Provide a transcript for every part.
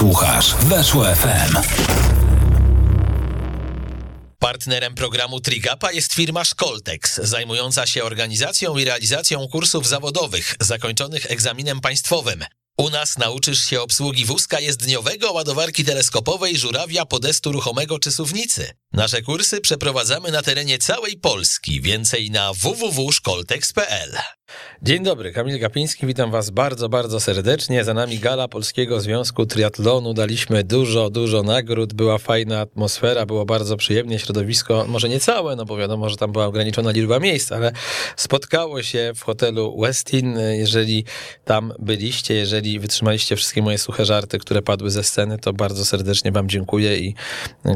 Słuchasz Weszło FM. Partnerem programu Trigapa jest firma Szkoltex, zajmująca się organizacją i realizacją kursów zawodowych zakończonych egzaminem państwowym. U nas nauczysz się obsługi wózka jezdniowego, ładowarki teleskopowej, żurawia, podestu ruchomego czy suwnicy. Nasze kursy przeprowadzamy na terenie całej Polski. Więcej na www.szkoltex.pl. Dzień dobry, Kamil Gapiński, witam Was bardzo, bardzo serdecznie. Za nami gala Polskiego Związku Triatlonu. Daliśmy dużo, dużo nagród, była fajna atmosfera, było bardzo przyjemnie, środowisko, może nie całe, no bo wiadomo, że tam była ograniczona liczba miejsc, ale spotkało się w hotelu Westin. Jeżeli tam byliście, jeżeli wytrzymaliście wszystkie moje suche żarty, które padły ze sceny, to bardzo serdecznie Wam dziękuję i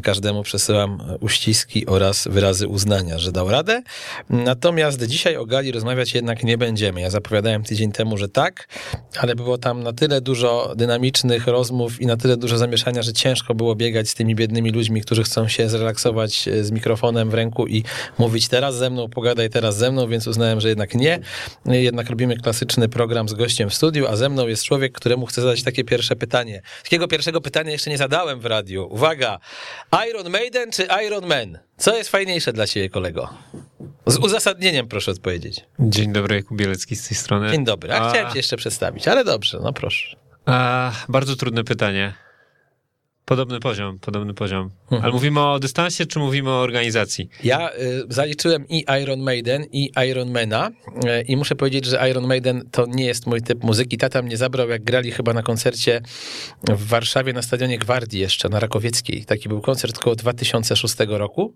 każdemu przesyłam uściski oraz wyrazy uznania, że dał radę. Natomiast dzisiaj o gali rozmawiać jednak nie będziemy. Ja zapowiadałem tydzień temu, że tak, ale było tam na tyle dużo dynamicznych rozmów i na tyle dużo zamieszania, że ciężko było biegać z tymi biednymi ludźmi, którzy chcą się zrelaksować z mikrofonem w ręku i mówić teraz ze mną, pogadaj teraz ze mną, więc uznałem, że jednak nie. Jednak robimy klasyczny program z gościem w studiu, a ze mną jest człowiek, któremu chcę zadać takie pierwsze pytanie. Takiego pierwszego pytania jeszcze nie zadałem w radiu. Uwaga! Iron Maiden czy Iron Man? Co jest fajniejsze dla ciebie, kolego? Z uzasadnieniem proszę odpowiedzieć. Dzień dobry, Jakub Bielecki z tej strony. Dzień dobry. A, a... chciałem cię jeszcze przedstawić, ale dobrze, no proszę. A, bardzo trudne pytanie. Podobny poziom, podobny poziom. Mhm. Ale mówimy o dystansie, czy mówimy o organizacji? Ja y, zaliczyłem i Iron Maiden, i Ironmana y, i muszę powiedzieć, że Iron Maiden to nie jest mój typ muzyki. Tata mnie zabrał, jak grali chyba na koncercie w Warszawie na stadionie Gwardii jeszcze, na Rakowieckiej. Taki był koncert koło 2006 roku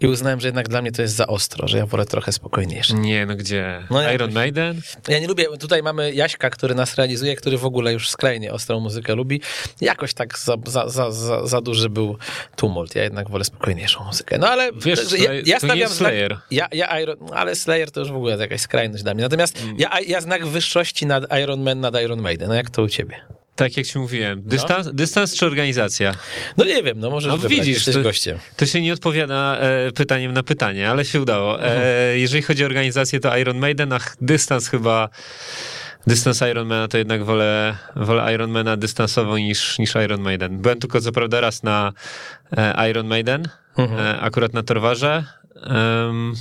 i uznałem, że jednak dla mnie to jest za ostro, że ja wolę trochę spokojniejsze. Nie, no gdzie? No, Iron Maiden? Ja nie lubię, tutaj mamy Jaśka, który nas realizuje, który w ogóle już skrajnie ostrą muzykę lubi. Jakoś tak za, za, za za, za, duży był tumult. Ja jednak wolę spokojniejszą muzykę. No ale Wiesz, ja, ja stawiam Slayer. Znak, ja, ja Iron, ale Slayer to już w ogóle jest jakaś skrajność dla mnie. Natomiast mm. ja, ja znak wyższości nad Iron Man, nad Iron Maiden. No jak to u ciebie? Tak jak ci mówiłem. Dystans, no. dystans czy organizacja? No nie wiem, no może no, widzisz, to, gościem. To się nie odpowiada e, pytaniem na pytanie, ale się udało. E, mhm. jeżeli chodzi o organizację, to Iron Maiden, a dystans chyba dystans Ironmana to jednak wolę, wolę Ironmana dystansowo niż, niż Iron Maiden. Byłem tylko co prawda raz na e, Iron Maiden, mhm. e, akurat na Torwarze. Um,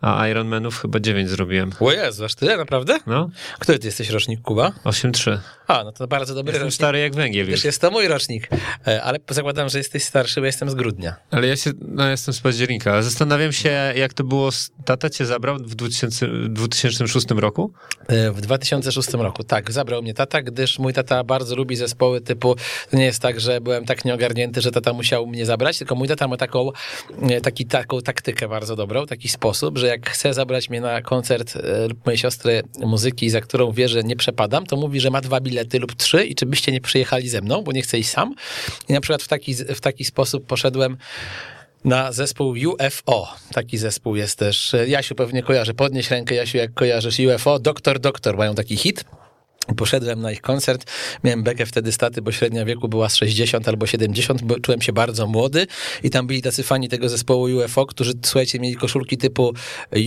a Ironmanów chyba 9 zrobiłem. O Jezu, aż tyle, naprawdę? No. Który ty jesteś rocznik, Kuba? 8-3. A, no to bardzo dobry jestem rocznik. stary jak węgiel. Wiesz, jest to mój rocznik, e, ale zakładam, że jesteś starszy, bo jestem z grudnia. Ale ja się, no jestem z października. Zastanawiam się, jak to było, tata cię zabrał w 2000, 2006 roku? E, w 2006 roku, tak, zabrał mnie tata, gdyż mój tata bardzo lubi zespoły typu, to nie jest tak, że byłem tak nieogarnięty, że tata musiał mnie zabrać, tylko mój tata ma taką, e, taki, taką taktykę bardzo dobrą, taki sposób, że jak chce zabrać mnie na koncert lub mojej siostry muzyki, za którą wie, że nie przepadam, to mówi, że ma dwa bilety lub trzy i czy byście nie przyjechali ze mną, bo nie chcę iść sam. I na przykład w taki, w taki sposób poszedłem na zespół UFO. Taki zespół jest też. Jasiu pewnie kojarzy. Podnieś rękę, Jasiu, jak kojarzysz UFO. Doktor, doktor mają taki hit. Poszedłem na ich koncert, miałem bekę wtedy staty, bo średnia wieku była z 60 albo 70, bo czułem się bardzo młody. I tam byli tacy fani tego zespołu UFO, którzy, słuchajcie, mieli koszulki typu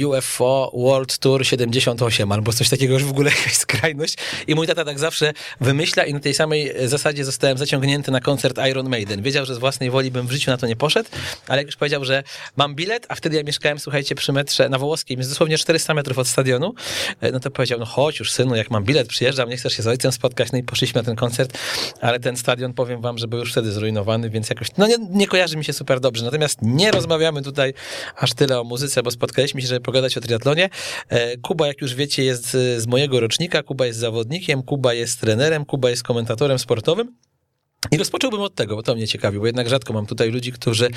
UFO World Tour 78 albo coś takiego, już w ogóle jakaś skrajność. I mój tata tak zawsze wymyśla i na tej samej zasadzie zostałem zaciągnięty na koncert Iron Maiden. Wiedział, że z własnej woli bym w życiu na to nie poszedł, ale jak już powiedział, że mam bilet, a wtedy ja mieszkałem, słuchajcie, przy metrze na Wołoskim, jest dosłownie 400 metrów od stadionu, e, no to powiedział, no chodź już synu, jak mam bilet, przyjeżdżam, nie chcesz się z ojcem spotkać, no i poszliśmy na ten koncert, ale ten stadion, powiem wam, że był już wtedy zrujnowany, więc jakoś, no nie, nie kojarzy mi się super dobrze. Natomiast nie rozmawiamy tutaj aż tyle o muzyce, bo spotkaliśmy się, żeby pogadać o triatlonie. E, Kuba, jak już wiecie, jest z mojego rocznika, Kuba jest zawodnikiem, Kuba jest trenerem, Kuba jest komentatorem sportowym. I rozpocząłbym od tego, bo to mnie ciekawi, bo jednak rzadko mam tutaj ludzi, którzy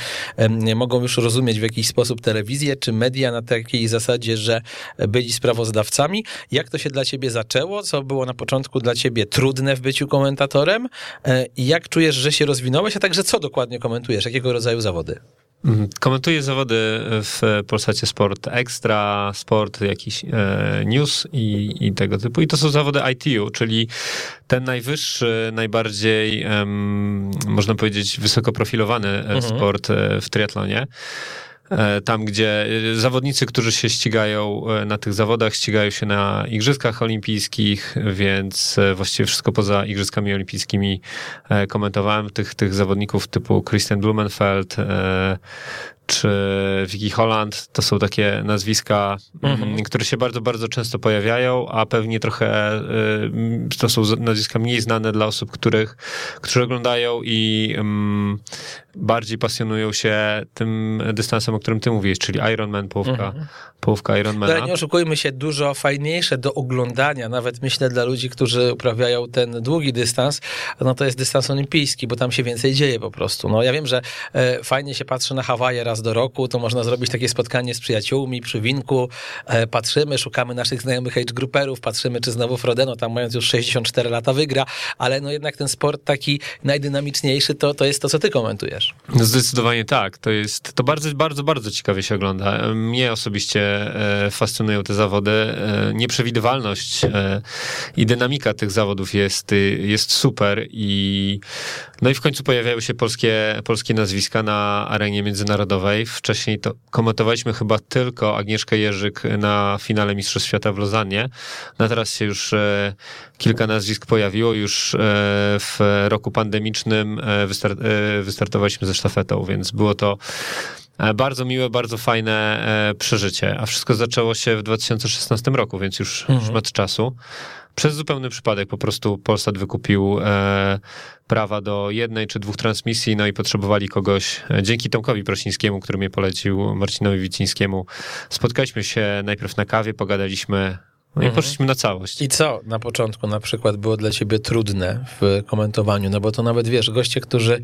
mogą już rozumieć w jakiś sposób telewizję czy media na takiej zasadzie, że byli sprawozdawcami. Jak to się dla ciebie zaczęło? Co było na początku dla ciebie trudne w byciu komentatorem? E, jak czujesz, że się rozwinąłeś, a także co dokładnie komentujesz? Jakiego rodzaju zawody? Mhm. Komentuję zawody w Polsacie Sport Extra, Sport, jakiś e, news i, i, tego typu. I to są zawody ITU, czyli ten najwyższy, najbardziej, można powiedzieć, wysokoprofilowany mhm. sport e, w triatlonie. E, tam, gdzie e, zawodnicy, którzy się ścigają e, na tych zawodach, ścigają się na Igrzyskach Olimpijskich, więc właściwie wszystko poza Igrzyskami Olimpijskimi komentowałem. Tych, tych zawodników typu Christian Blumenfeld, czy Vicky Holland, to są takie nazwiska, mm, mhm. które się bardzo, bardzo często pojawiają, a pewnie trochę y, to są nazwiska mniej znane dla osób, których, którzy oglądają i um, bardziej pasjonują się tym dystansem, o którym ty mówisz, czyli Ironman, połówka, mhm. połówka Ironmana. Ale nie oszukujmy się, dużo fajniejsze do oglądania, nawet myślę dla ludzi, którzy uprawiają ten długi dystans, no to jest dystans olimpijski, bo tam się więcej dzieje po prostu. No ja wiem, że e, fajnie się patrzy na Hawaje raz do roku, to można zrobić takie spotkanie z przyjaciółmi przy winku, e, patrzymy, szukamy naszych znajomych age grouperów, patrzymy, czy znowu Frodeno tam mając już 64 lata wygra, ale no jednak ten sport taki najdynamiczniejszy to, to jest to, co ty komentujesz. No zdecydowanie tak. To jest, to bardzo, bardzo, bardzo ciekawie się ogląda. Mnie osobiście e, fascynują te zawody. E, nieprzewidywalność e, i dynamika tych zawodów jest, jest super i no i w końcu pojawiają się polskie, polskie nazwiska na arenie międzynarodowej. Wcześniej to komentowaliśmy chyba tylko Agnieszkę Jerzyk na finale Mistrzostw Świata w Lozannie. No teraz się już kilka nazwisk pojawiło. Już w roku pandemicznym wystartowaliśmy ze sztafetą, więc było to e, bardzo miłe, bardzo fajne e, przeżycie. A wszystko zaczęło się w 2016 roku, więc już mhm. szmat czasu. Przez zupełny przypadek po prostu Polsat wykupił e, prawa do jednej czy dwóch transmisji, no i potrzebowali kogoś, e, dzięki Tomkowi Prosińskiemu, który mnie polecił, Marcinowi Wicińskiemu. Spotkaliśmy się najpierw na kawie, pogadaliśmy no i mhm. poszliśmy na całość. I co na początku na przykład było dla ciebie trudne w komentowaniu? No bo to nawet wiesz, goście, którzy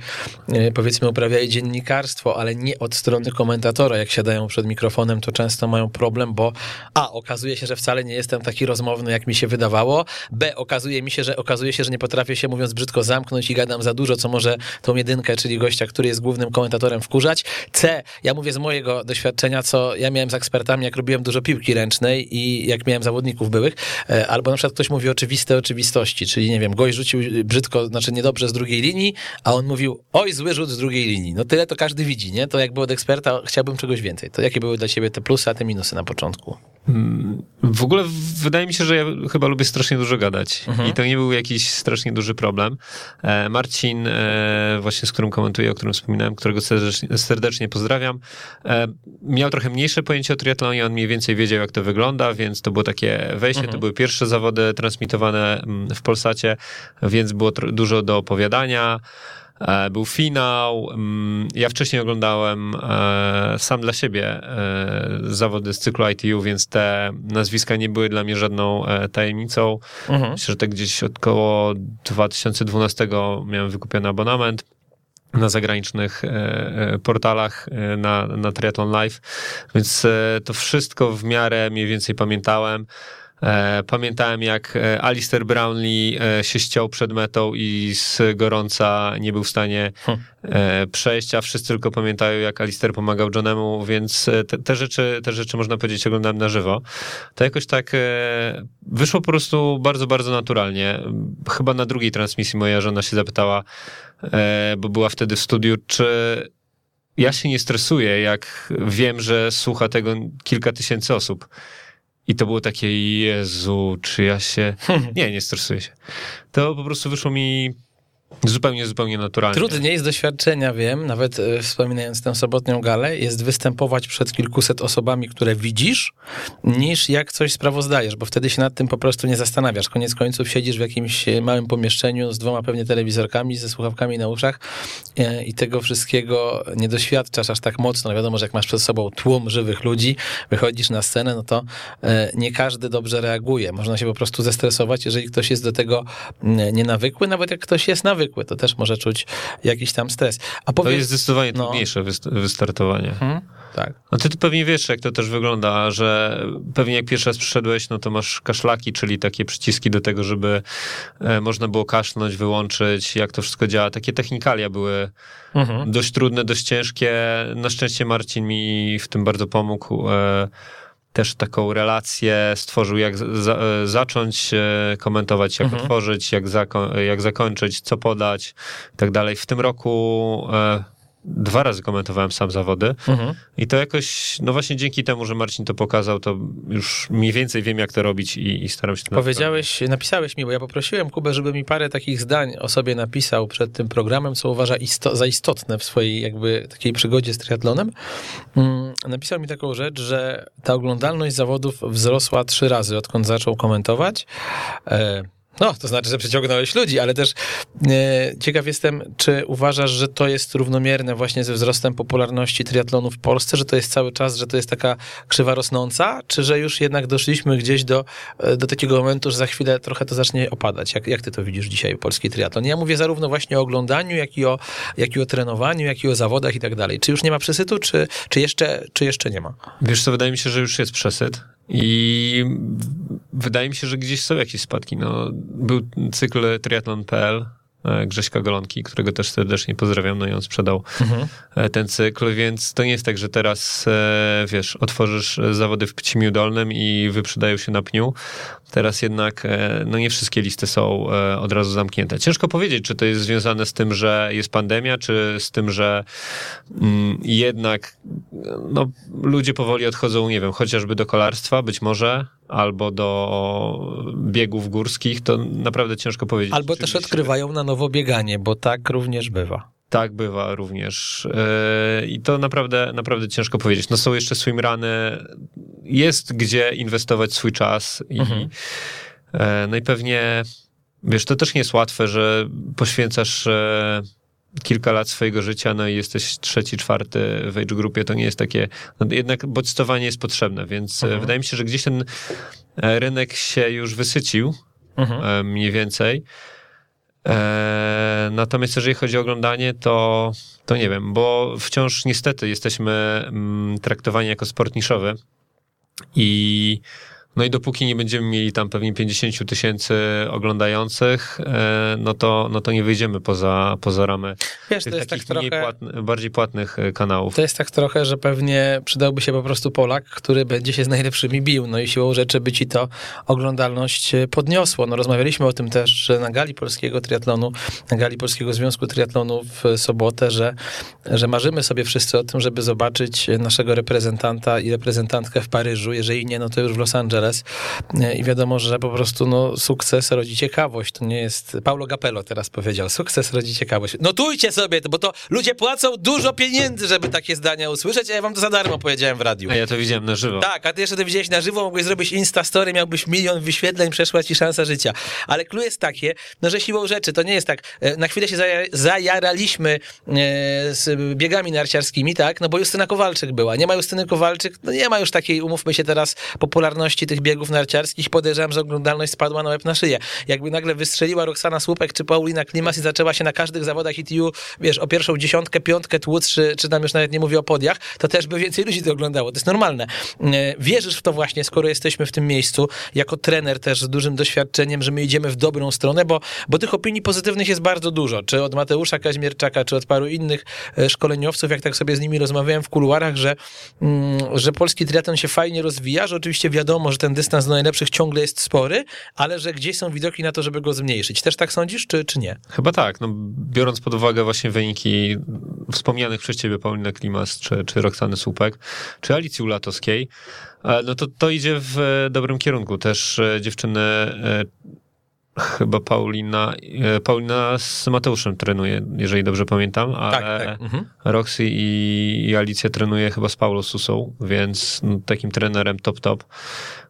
e, powiedzmy uprawiają dziennikarstwo, ale nie od strony komentatora, jak siadają przed mikrofonem, to często mają problem, bo a, okazuje się, że wcale nie jestem taki rozmowny, jak mi się wydawało, b, okazuje mi się, że okazuje się, że nie potrafię się, mówiąc brzydko, zamknąć i gadam za dużo, co może tą jedynkę, czyli gościa, który jest głównym komentatorem wkurzać. C, ja mówię z mojego doświadczenia, co ja miałem z ekspertami, jak robiłem dużo piłki ręcznej i jak miałem zawodników zawodników byłych, e, albo na przykład ktoś mówi oczywiste oczywistości, czyli nie wiem, gość rzucił brzydko, znaczy niedobrze z drugiej linii, a on mówił, oj, zły rzut z drugiej linii. No tyle to każdy widzi, nie? To jakby od eksperta chciałbym czegoś więcej. To jakie były dla ciebie te plusy, a te minusy na początku? Mm, w ogóle wydaje mi się, że ja chyba lubię strasznie dużo gadać mhm. i to nie był jakiś strasznie duży problem. E, Marcin, e, właśnie z którym komentuję, o którym wspominałem, którego serdecznie, serdecznie pozdrawiam, miał trochę mniejsze pojęcie o triatlonie, on mniej więcej wiedział, jak to wygląda, więc to było takie wejście. Mhm. To były pierwsze zawody transmitowane mm, w Polsacie, więc było dużo do opowiadania. E, był finał. Mm, ja wcześniej oglądałem e, sam dla siebie e, zawody z cyklu ITU, więc te nazwiska nie były dla mnie żadną tajemnicą. Mhm. Myślę, że tak gdzieś około 2012 miałem wykupiony abonament na zagranicznych portalach na, na Triathlon Live, więc to wszystko w miarę mniej więcej pamiętałem. E, pamiętałem, jak e, Alistair Brownlee e, się ściął przed metą i z gorąca nie był w stanie hmm. przejść, a wszyscy tylko pamiętają, jak Alistair pomagał Johnemu, więc te, te, rzeczy, te rzeczy, można powiedzieć, oglądałem na żywo. To jakoś tak wyszło po prostu bardzo, bardzo naturalnie. Chyba na drugiej transmisji moja żona się zapytała, bo była wtedy w studiu, czy ja się nie stresuję, jak wiem, że słucha tego kilka tysięcy osób. I to było takie, Jezu, czy ja się... Nie, nie stresuję się. To po prostu wyszło mi Zupełnie, zupełnie naturalnie. Trudniej z doświadczenia wiem, nawet e, wspominając tę sobotnią galę, jest występować przed kilkuset osobami, które widzisz, niż jak coś sprawozdajesz, bo wtedy się nad tym po prostu nie zastanawiasz. Koniec końców siedzisz w jakimś e, małym pomieszczeniu z dwoma pewnie telewizorkami, ze słuchawkami na uszach e, i tego wszystkiego nie doświadczasz aż tak mocno. Wiadomo, że jak masz przed sobą tłum żywych ludzi, wychodzisz na scenę, no to nie każdy dobrze reaguje. Można się po prostu zestresować, jeżeli ktoś jest do tego nienawykły, nawet jak ktoś jest nawykły nawykły, to też może czuć jakiś tam stres. A powiedz, to jest zdecydowanie no, trudniejsze wystartowanie. Hmm, tak. No ty, ty pewnie wiesz, jak to też wygląda, że pewnie jak pierwszy raz przyszedłeś, no to masz kaszlaki, czyli takie przyciski do tego, żeby e, można było kaszlnąć, wyłączyć, jak to wszystko działa. Takie technikalia były mhm. dość trudne, dość ciężkie. Na szczęście Marcin mi w tym bardzo pomógł. E, też taką relację stworzył, jak za, zacząć e, komentować, jak mhm. otworzyć, jak, zako jak zakończyć, co podać i tak dalej. W tym roku e, dwa razy komentowałem sam zawody Mhm. i to jakoś, no właśnie dzięki temu, że Marcin to pokazał, to już mniej więcej wiem, jak to robić i, i staram się to Powiedziałeś, napisałeś mi, bo ja poprosiłem Kubę, żeby mi parę takich zdań o sobie napisał przed tym programem, co uważa isto za istotne w swojej jakby takiej przygodzie z triatlonem. Mm, napisał mi taką rzecz, że ta oglądalność zawodów wzrosła trzy razy, odkąd zaczął komentować. E, no, to znaczy, że przyciągnąłeś ludzi, ale też e, ciekaw jestem, czy uważasz, że to jest równomierne właśnie ze wzrostem popularności triatlonu w Polsce, że to jest cały czas, że to jest taka krzywa rosnąca, czy że już jednak doszliśmy gdzieś do, e, do takiego momentu, że za chwilę trochę to zacznie opadać? Jak, jak ty to widzisz dzisiaj, polski triatlon? Ja mówię zarówno właśnie o oglądaniu, jak i o, jak i o trenowaniu, jak i o zawodach i tak dalej. Czy już nie ma przesytu, czy, czy, jeszcze, czy jeszcze nie ma? Wiesz co, wydaje mi się, że już jest przesyt i wydaje mi się, że gdzieś są jakieś spadki. No, był cykl triathlon.pl Grześka Golonki, którego też serdecznie pozdrawiam, no i on sprzedał e, ten cykl, więc to nie jest tak, że teraz, e, wiesz, otworzysz zawody w Pcimiu Dolnym i wyprzedają się na pniu. Teraz jednak, e, no nie wszystkie listy są e, od razu zamknięte. Ciężko powiedzieć, czy to jest związane z tym, że jest pandemia, czy z tym, że mm, jednak no, ludzie powoli odchodzą, nie wiem, chociażby do kolarstwa, być może, albo do biegów górskich, to naprawdę ciężko powiedzieć. Albo też odkrywają na nowo bieganie, bo tak również bywa. Tak bywa również. Yy, I to naprawdę, naprawdę ciężko powiedzieć. No są jeszcze swimrany, jest gdzie inwestować swój czas i Mhm. e, no i pewnie, wiesz, to też nie jest łatwe, że poświęcasz e, kilka lat swojego życia, no i jesteś trzeci, czwarty w age grupie, to nie jest takie, no jednak bodźcowanie jest potrzebne, więc e, Mhm. wydaje mi się, że gdzieś ten e, rynek się już wysycił, Mhm. e, mniej więcej. E, natomiast jeżeli chodzi o oglądanie, to, to nie wiem, bo wciąż niestety jesteśmy mm, traktowani jako sport niszowy i no i dopóki nie będziemy mieli tam pewnie 50 tysięcy oglądających, e, no to, no to nie wyjdziemy poza, poza ramy Wiesz, tych tak takich mniej trochę... płatny, bardziej płatnych e, kanałów. To jest tak trochę, że pewnie przydałby się po prostu Polak, który będzie się z najlepszymi bił. No i siłą rzeczy by ci to oglądalność e, podniosło. No rozmawialiśmy o tym też że na gali polskiego triatlonu, na gali Polskiego Związku Triatlonu w sobotę, że, że marzymy sobie wszyscy o tym, żeby zobaczyć naszego reprezentanta i reprezentantkę w Paryżu. Jeżeli nie, no to już w Los Angeles. E, I wiadomo, że po prostu no, sukces rodzi ciekawość. To nie jest... Paulo Capello teraz powiedział, sukces rodzi ciekawość. Notujcie sobie to, bo to ludzie płacą dużo pieniędzy, żeby takie zdania usłyszeć, a ja wam to za darmo powiedziałem w radiu. A ja to widziałem na żywo. Tak, a ty jeszcze to widziałeś na żywo, mogłeś zrobić Instastory, miałbyś milion wyświetleń, przeszła ci szansa życia. Ale clue jest takie, no że siłą rzeczy, to nie jest tak, e, na chwilę się zaja- zajaraliśmy e, z biegami narciarskimi, tak, no bo Justyna Kowalczyk była. Nie ma Justyny Kowalczyk, no nie ma już takiej, umówmy się teraz, popularności tych biegów narciarskich. Podejrzewam, że oglądalność spadła na łeb na szyję. Jakby nagle wystrzeliła Roxana Słupek czy Paulina Klimas i zaczęła się na każdych zawodach ITU, wiesz, o pierwszą dziesiątkę, piątkę tłuc, czy, czy tam już nawet nie mówię o podiach, to też by więcej ludzi to oglądało. To jest normalne. E, Wierzysz w to właśnie, skoro jesteśmy w tym miejscu, jako trener też z dużym doświadczeniem, że my idziemy w dobrą stronę, bo, bo tych opinii pozytywnych jest bardzo dużo. Czy od Mateusza Kaźmierczaka, czy od paru innych e, szkoleniowców, jak tak sobie z nimi rozmawiałem w kuluarach, że, mm, że polski triatlon się fajnie rozwija, że oczywiście wiadomo, że ten dystans do najlepszych ciągle jest spory, ale że gdzieś są widoki na to, żeby go zmniejszyć. Też tak sądzisz, czy, czy nie? Chyba tak, no, biorąc pod uwagę właśnie wyniki wspomnianych przez ciebie Pauliny Klimas, czy, czy Roxany Słupek, czy Alicji Ulatowskiej, e, no to to idzie w e, dobrym kierunku. Też e, dziewczyny, chyba Paulina, e, Paulina z Mateuszem trenuje, jeżeli dobrze pamiętam, ale Tak, tak. Mhm. Roxy i, i Alicja trenuje chyba z Paulo Susą, więc no, takim trenerem top top.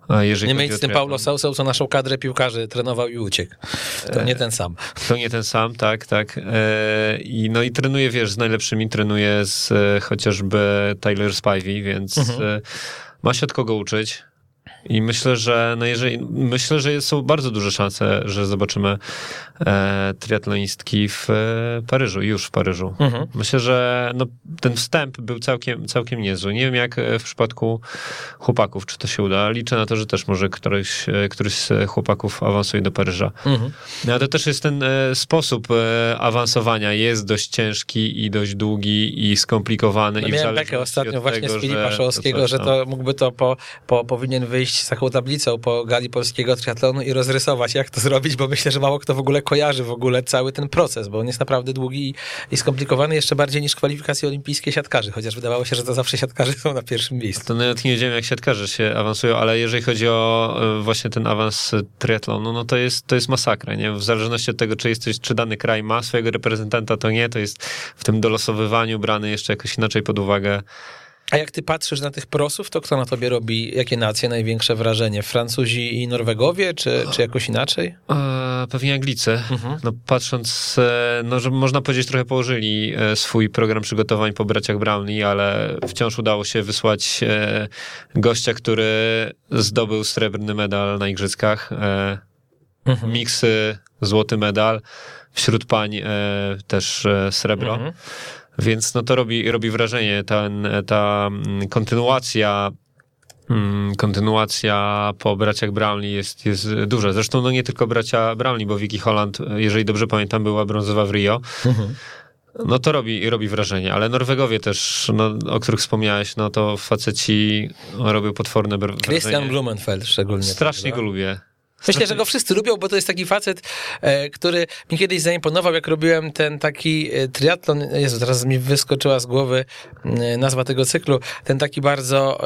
A jeżeli Nie o z tym Paulo Sausą, co naszą kadrę piłkarzy trenował i uciekł. To nie ten sam. To nie ten sam, tak, tak. E, I no i trenuje, wiesz, z najlepszymi, trenuje z e, chociażby Tyler Spivey, więc Mhm. e, ma się od kogo uczyć. I myślę, że no jeżeli, myślę, że są bardzo duże szanse, że zobaczymy e, triatlonistki w e, Paryżu, już w Paryżu. Mhm. Myślę, że no, ten wstęp był całkiem, całkiem niezły. Nie wiem, jak e, w przypadku chłopaków, czy to się uda. Liczę na to, że też może któryś, e, któryś z chłopaków awansuje do Paryża. Mhm. No ale to też jest ten sposób awansowania, jest dość ciężki i dość długi i skomplikowany. No i miałem bekę ostatnio właśnie tego, z Filipa że Szołowskiego, coś że tam- to mógłby to po, po, powinien wyjść z taką tablicą po gali polskiego triatlonu i rozrysować, jak to zrobić, bo myślę, że mało kto w ogóle kojarzy w ogóle cały ten proces, bo on jest naprawdę długi i skomplikowany jeszcze bardziej niż kwalifikacje olimpijskie siatkarzy, chociaż wydawało się, że to zawsze siatkarze są na pierwszym miejscu. To nawet nie wiedziałem, jak siatkarze się awansują, ale jeżeli chodzi o e, właśnie ten awans triatlonu, no to jest, to jest masakra, nie? W zależności od tego, czy jesteś, czy dany kraj ma swojego reprezentanta, to nie, to jest w tym dolosowywaniu brany jeszcze jakoś inaczej pod uwagę. A jak ty patrzysz na tych prosów, to kto na tobie robi, jakie nacje największe wrażenie? Francuzi i Norwegowie, czy, czy jakoś inaczej? Pewnie Anglicy. Mhm. No, patrząc, e, no, że można powiedzieć, trochę położyli e, swój program przygotowań po braciach Brownlee, ale wciąż udało się wysłać e, gościa, który zdobył srebrny medal na igrzyskach. Mhm. Miksy, złoty medal. Wśród pań też srebro. Mhm. Więc no to robi, robi wrażenie. Ten, ta kontynuacja kontynuacja po braciach Brownlee jest, jest duża. Zresztą no nie tylko bracia Brownlee, bo Vicky Holland, jeżeli dobrze pamiętam, była brązowa w Rio. Mhm. No to robi, robi wrażenie, ale Norwegowie też, no, o których wspomniałeś, no to faceci robią potworne br- Christian wrażenie. Blumenfeld szczególnie. Strasznie prawda? go lubię. Myślę, że go wszyscy lubią, bo to jest taki facet, e, który mi kiedyś zaimponował, jak robiłem ten taki e, triatlon. Jezu, teraz mi wyskoczyła z głowy e, nazwa tego cyklu. Ten taki bardzo,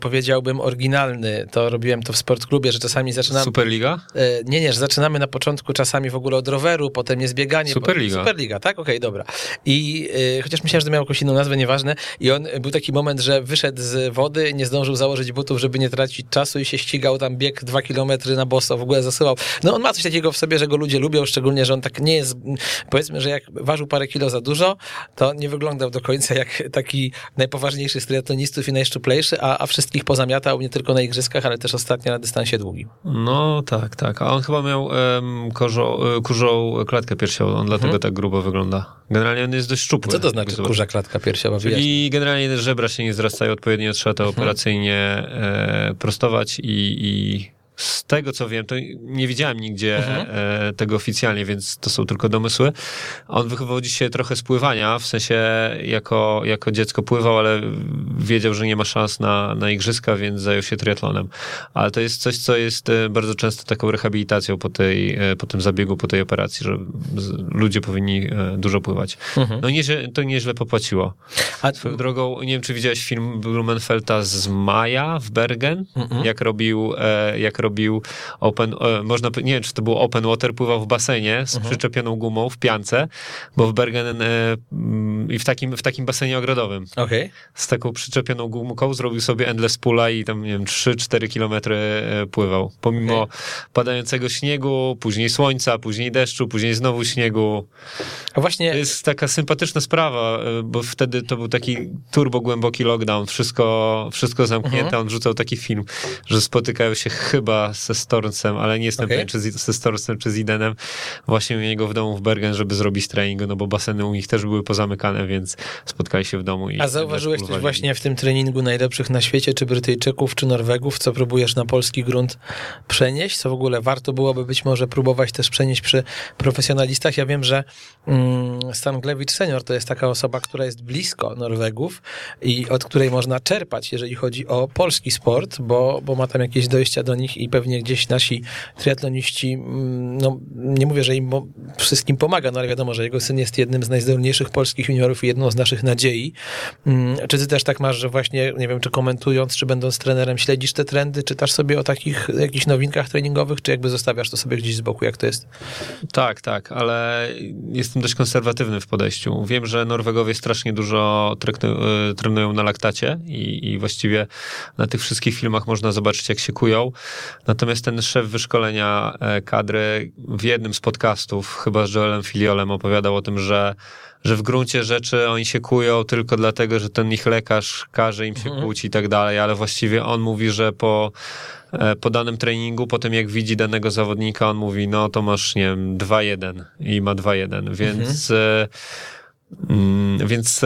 powiedziałbym, oryginalny. To robiłem to w sportklubie, że czasami zaczynam... Superliga? Nie, nie, że zaczynamy na początku czasami w ogóle od roweru, potem jest bieganie. Superliga. Superliga, tak? Okej, dobra. I chociaż myślałem, że to miał jakąś inną nazwę, nieważne. I on, był taki moment, że wyszedł z wody, nie zdążył założyć butów, żeby nie tracić czasu i się ścigał tam bieg dwa kilometry na boso, w ogóle zasyłał. No on ma coś takiego w sobie, że go ludzie lubią, szczególnie, że on tak nie jest, powiedzmy, że jak ważył parę kilo za dużo, to nie wyglądał do końca jak taki najpoważniejszy z triatlonistów i najszczuplejszy, a, a wszystkich pozamiatał nie tylko na igrzyskach, ale też ostatnio na dystansie długim. No tak, tak. A on chyba miał um, korzą, kurzą klatkę piersiową, on dlatego tak grubo wygląda. Generalnie on jest dość szczupły. Co to znaczy kurza klatka piersiowa? Czyli generalnie żebra się nie zrastają odpowiednio, trzeba to operacyjnie e, prostować i, i z tego co wiem, to nie widziałem nigdzie e, tego oficjalnie, więc to są tylko domysły. On wywodzi się trochę z pływania, w sensie jako, jako dziecko pływał, ale wiedział, że nie ma szans na, na igrzyska, więc zajął się triatlonem. Ale to jest coś, co jest e, bardzo często taką rehabilitacją po, tej, e, po tym zabiegu, po tej operacji, że ludzie powinni dużo pływać. No nieźle, to nieźle popłaciło. A, Swoją drogą, nie wiem, czy widziałeś film Blumenfelta z Maja w Bergen, jak robił, jak robił open, e, można, nie wiem, czy to było open water, pływał w basenie z przyczepioną gumą w piance, bo w Bergen e, mm, i w takim, w takim basenie ogrodowym Okej. z taką przyczepioną gumką zrobił sobie endless pula i tam, nie wiem, 3-4 kilometry e, pływał. Pomimo padającego śniegu, później słońca, później deszczu, później znowu śniegu. A właśnie To jest taka sympatyczna sprawa, bo wtedy to był taki turbo głęboki lockdown, wszystko, wszystko zamknięte. Mhm. On rzucał taki film, że spotykają się chyba ze Storcem, ale nie jestem Okej. pewien, czy z, ze Storcem, czy z Idenem, właśnie u niego w domu w Bergen, żeby zrobić trening, no bo baseny u nich też były pozamykane, więc spotkali się w domu. I A zauważyłeś pływali. właśnie w tym treningu najlepszych na świecie, czy Brytyjczyków, czy Norwegów, co próbujesz na polski grunt przenieść, co w ogóle warto byłoby być może próbować też przenieść przy profesjonalistach. Ja wiem, że mm, Stan Glewicz senior to jest taka osoba, która jest blisko Norwegów i od której można czerpać, jeżeli chodzi o polski sport, bo, bo ma tam jakieś dojścia do nich i pewnie gdzieś nasi triatloniści, mm, no nie mówię, że im wszystkim pomaga, no ale wiadomo, że jego syn jest jednym z najzdolniejszych polskich juniorów i jedną z naszych nadziei. Mm, Czy ty też tak masz, że właśnie, nie wiem, czy komentując, czy będąc trenerem, śledzisz te trendy, czytasz sobie o takich jakichś nowinkach treningowych, czy jakby zostawiasz to sobie gdzieś z boku, jak to jest? Tak, tak, ale jestem dość konserwatywny w podejściu. Wiem, że Norwegowie strasznie dużo y, trenują na laktacie i, i właściwie na tych wszystkich filmach można zobaczyć, jak się kują. Natomiast ten szef wyszkolenia e, kadry w jednym z podcastów, chyba z Joelem Filiolem, opowiadał o tym, że że w gruncie rzeczy oni się kują tylko dlatego, że ten ich lekarz każe im się kłuć i tak dalej, ale właściwie on mówi, że po, e, po danym treningu, po tym jak widzi danego zawodnika, on mówi, no to masz, nie wiem, 2-1 i ma 2-1, więc... e, Mm, Więc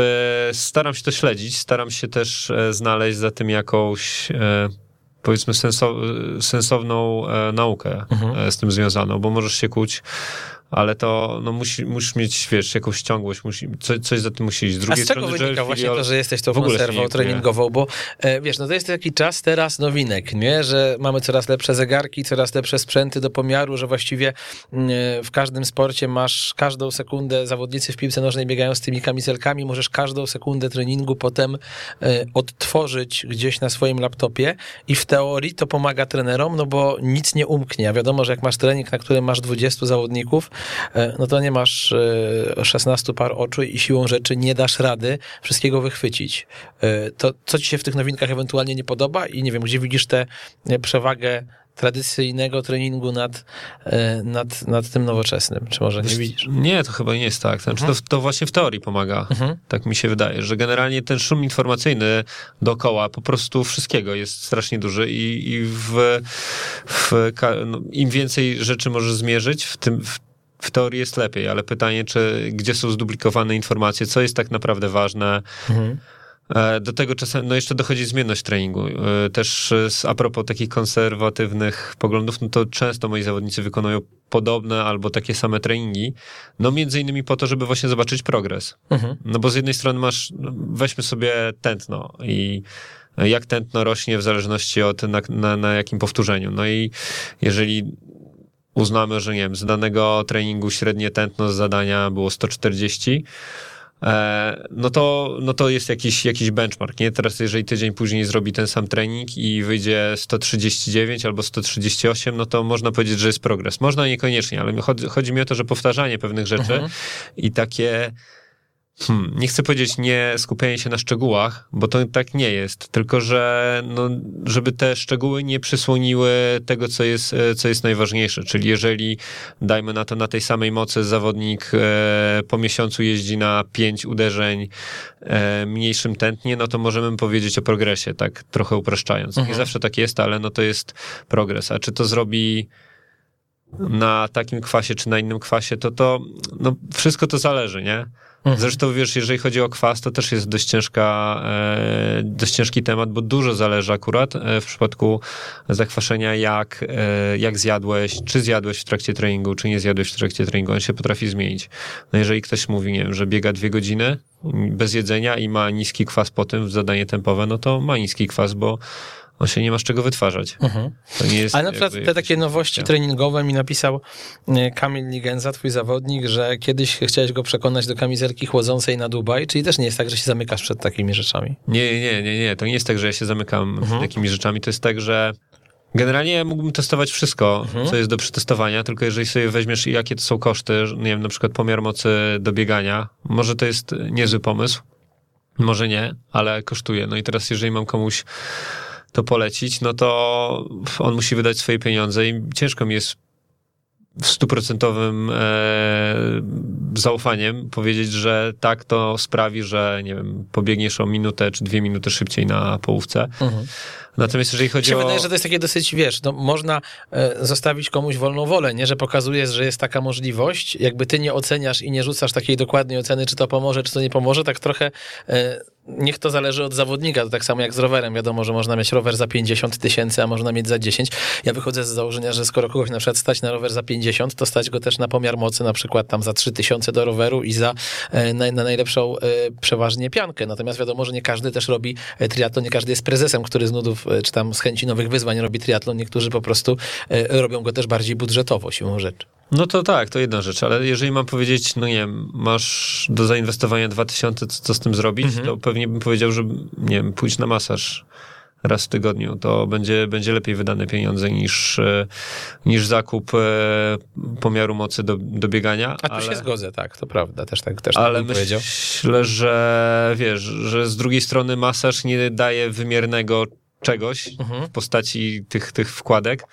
staram się to śledzić, staram się też znaleźć za tym jakąś powiedzmy senso, sensowną e, naukę e, z tym związaną, bo możesz się kłuć ale to no, musi, musisz mieć, wiesz, jakąś ciągłość, musi, coś, coś za tym musi iść. Z A drugiej z czego strony, wynika właśnie to, że jesteś tą w ogóle się konserwą treningową? Bo e, wiesz, no to jest taki czas teraz nowinek, nie? Że mamy coraz lepsze zegarki, coraz lepsze sprzęty do pomiaru, że właściwie mm, e, w każdym sporcie masz każdą sekundę, zawodnicy w piłce nożnej biegają z tymi kamizelkami, możesz każdą sekundę treningu potem e, odtworzyć gdzieś na swoim laptopie i w teorii to pomaga trenerom, no bo nic nie umknie. A wiadomo, że jak masz trening, na którym masz 20 zawodników, no to nie masz e, 16 par oczu i siłą rzeczy nie dasz rady wszystkiego wychwycić. E, To co ci się w tych nowinkach ewentualnie nie podoba i nie wiem, gdzie widzisz tę e, przewagę tradycyjnego treningu nad, e, nad, nad tym nowoczesnym? Czy może nie widzisz? Nie, to chyba nie jest tak. Znaczy, to, to właśnie w teorii pomaga. Mhm. Tak mi się wydaje, że generalnie ten szum informacyjny dookoła po prostu wszystkiego jest strasznie duży i, i w, w, no, im więcej rzeczy możesz zmierzyć, w tym w, w teorii jest lepiej, ale pytanie, czy gdzie są zduplikowane informacje, co jest tak naprawdę ważne. Mhm. E, Do tego czasem, no jeszcze dochodzi zmienność treningu. E, Też a propos takich konserwatywnych poglądów, no to często moi zawodnicy wykonują podobne albo takie same treningi, no między innymi po to, żeby właśnie zobaczyć progres. Mhm. No bo z jednej strony masz, no, weźmy sobie tętno i jak tętno rośnie w zależności od na, na, na jakim powtórzeniu. No i jeżeli uznamy, że nie wiem, z danego treningu średnie tętno z zadania było 140, e, no to, no to jest jakiś, jakiś benchmark, nie? Teraz jeżeli tydzień później zrobi ten sam trening i wyjdzie 139 albo 138, no to można powiedzieć, że jest progres. Można niekoniecznie, ale chodzi, chodzi mi o to, że powtarzanie pewnych rzeczy Mhm. i takie Hmm, nie chcę powiedzieć nie skupianie się na szczegółach, bo to tak nie jest, tylko że no, żeby te szczegóły nie przysłoniły tego, co jest, e, co jest najważniejsze. Czyli jeżeli, dajmy na to, na tej samej mocy zawodnik e, po miesiącu jeździ na pięć uderzeń e, mniejszym tętnie, no to możemy powiedzieć o progresie, tak trochę upraszczając. Nie Mhm. zawsze tak jest, ale no to jest progres. A czy to zrobi na takim kwasie, czy na innym kwasie, to to, no wszystko to zależy, nie? Mhm. Zresztą wiesz, jeżeli chodzi o kwas, to też jest dość ciężka, e, dość ciężki temat, bo dużo zależy akurat e, w przypadku zakwaszenia, jak, e, jak zjadłeś, czy zjadłeś w trakcie treningu, czy nie zjadłeś w trakcie treningu, on się potrafi zmienić. No jeżeli ktoś mówi, nie wiem, że biega dwie godziny bez jedzenia i ma niski kwas po tym w zadanie tempowe, no to ma niski kwas, bo on się nie ma z czego wytwarzać. Mhm. Ale na przykład te takie nowości ja. treningowe mi napisał e, Kamil Ligenza, twój zawodnik, że kiedyś chciałeś go przekonać do kamizelki chłodzącej na Dubaj, czyli też nie jest tak, że się zamykasz przed takimi rzeczami. Nie, nie, nie, nie. To nie jest tak, że ja się zamykam Mhm. takimi rzeczami. To jest tak, że generalnie mógłbym testować wszystko, Mhm. co jest do przetestowania, tylko jeżeli sobie weźmiesz, jakie to są koszty, nie wiem, na przykład pomiar mocy do biegania, może to jest niezły pomysł, może nie, ale kosztuje. No i teraz, jeżeli mam komuś to polecić, no to on musi wydać swoje pieniądze i ciężko mi jest w stuprocentowym e, zaufaniem powiedzieć, że tak to sprawi, że nie wiem, pobiegniesz o minutę czy dwie minuty szybciej na połówce. Natomiast jeżeli chodzi się o... wydaje, że to jest takie dosyć, wiesz, no, można e, zostawić komuś wolną wolę, nie? Że pokazujesz, że jest taka możliwość, jakby ty nie oceniasz i nie rzucasz takiej dokładnej oceny, czy to pomoże, czy to nie pomoże, tak trochę e, niech to zależy od zawodnika, to tak samo jak z rowerem, wiadomo, że można mieć rower za 50 tysięcy, a można mieć za 10. Ja wychodzę z założenia, że skoro kogoś na przykład stać na rower za 50, to stać go też na pomiar mocy, na przykład tam za 3 tysiące do roweru i za e, na, na najlepszą e, przeważnie piankę. Natomiast wiadomo, że nie każdy też robi e, triatlon, nie każdy jest prezesem, który z nudów, czy tam z chęci nowych wyzwań robi triatlon, niektórzy po prostu robią go też bardziej budżetowo siłą rzeczy. No to tak, to jedna rzecz, ale jeżeli mam powiedzieć, no nie wiem, masz do zainwestowania 2000, co, co z tym zrobić, Mhm. to pewnie bym powiedział, że nie wiem, pójść na masaż raz w tygodniu, to będzie, będzie lepiej wydane pieniądze niż, e, niż zakup e, pomiaru mocy do, do biegania. A tu ale... się zgodzę, tak, to prawda, też tak, też Ale tak bym powiedział. myślę, że wiesz, że z drugiej strony masaż nie daje wymiernego czegoś Mhm. w postaci tych, tych wkładek,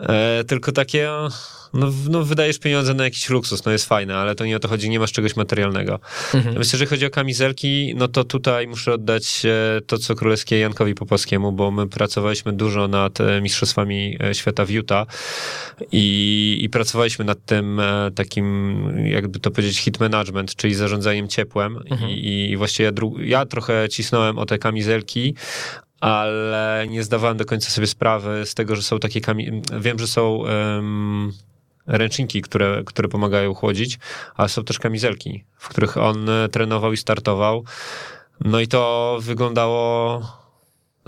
e, tylko takie, no, no wydajesz pieniądze na jakiś luksus, no jest fajne, ale to nie o to chodzi, nie masz czegoś materialnego. Mhm. Natomiast jeżeli chodzi o kamizelki, no to tutaj muszę oddać e, to, co królewskie Jankowi Popowskiemu, bo my pracowaliśmy dużo nad e, Mistrzostwami e, Świata w Utah i, i pracowaliśmy nad tym takim, jakby to powiedzieć, hit management, czyli zarządzaniem ciepłem Mhm. I, i właściwie ja, ja trochę cisnąłem o te kamizelki, ale nie zdawałem do końca sobie sprawy z tego, że są takie kamizelki. Wiem, że są em, ręczniki, które, które pomagają chłodzić, ale są też kamizelki, w których on trenował i startował. No i to wyglądało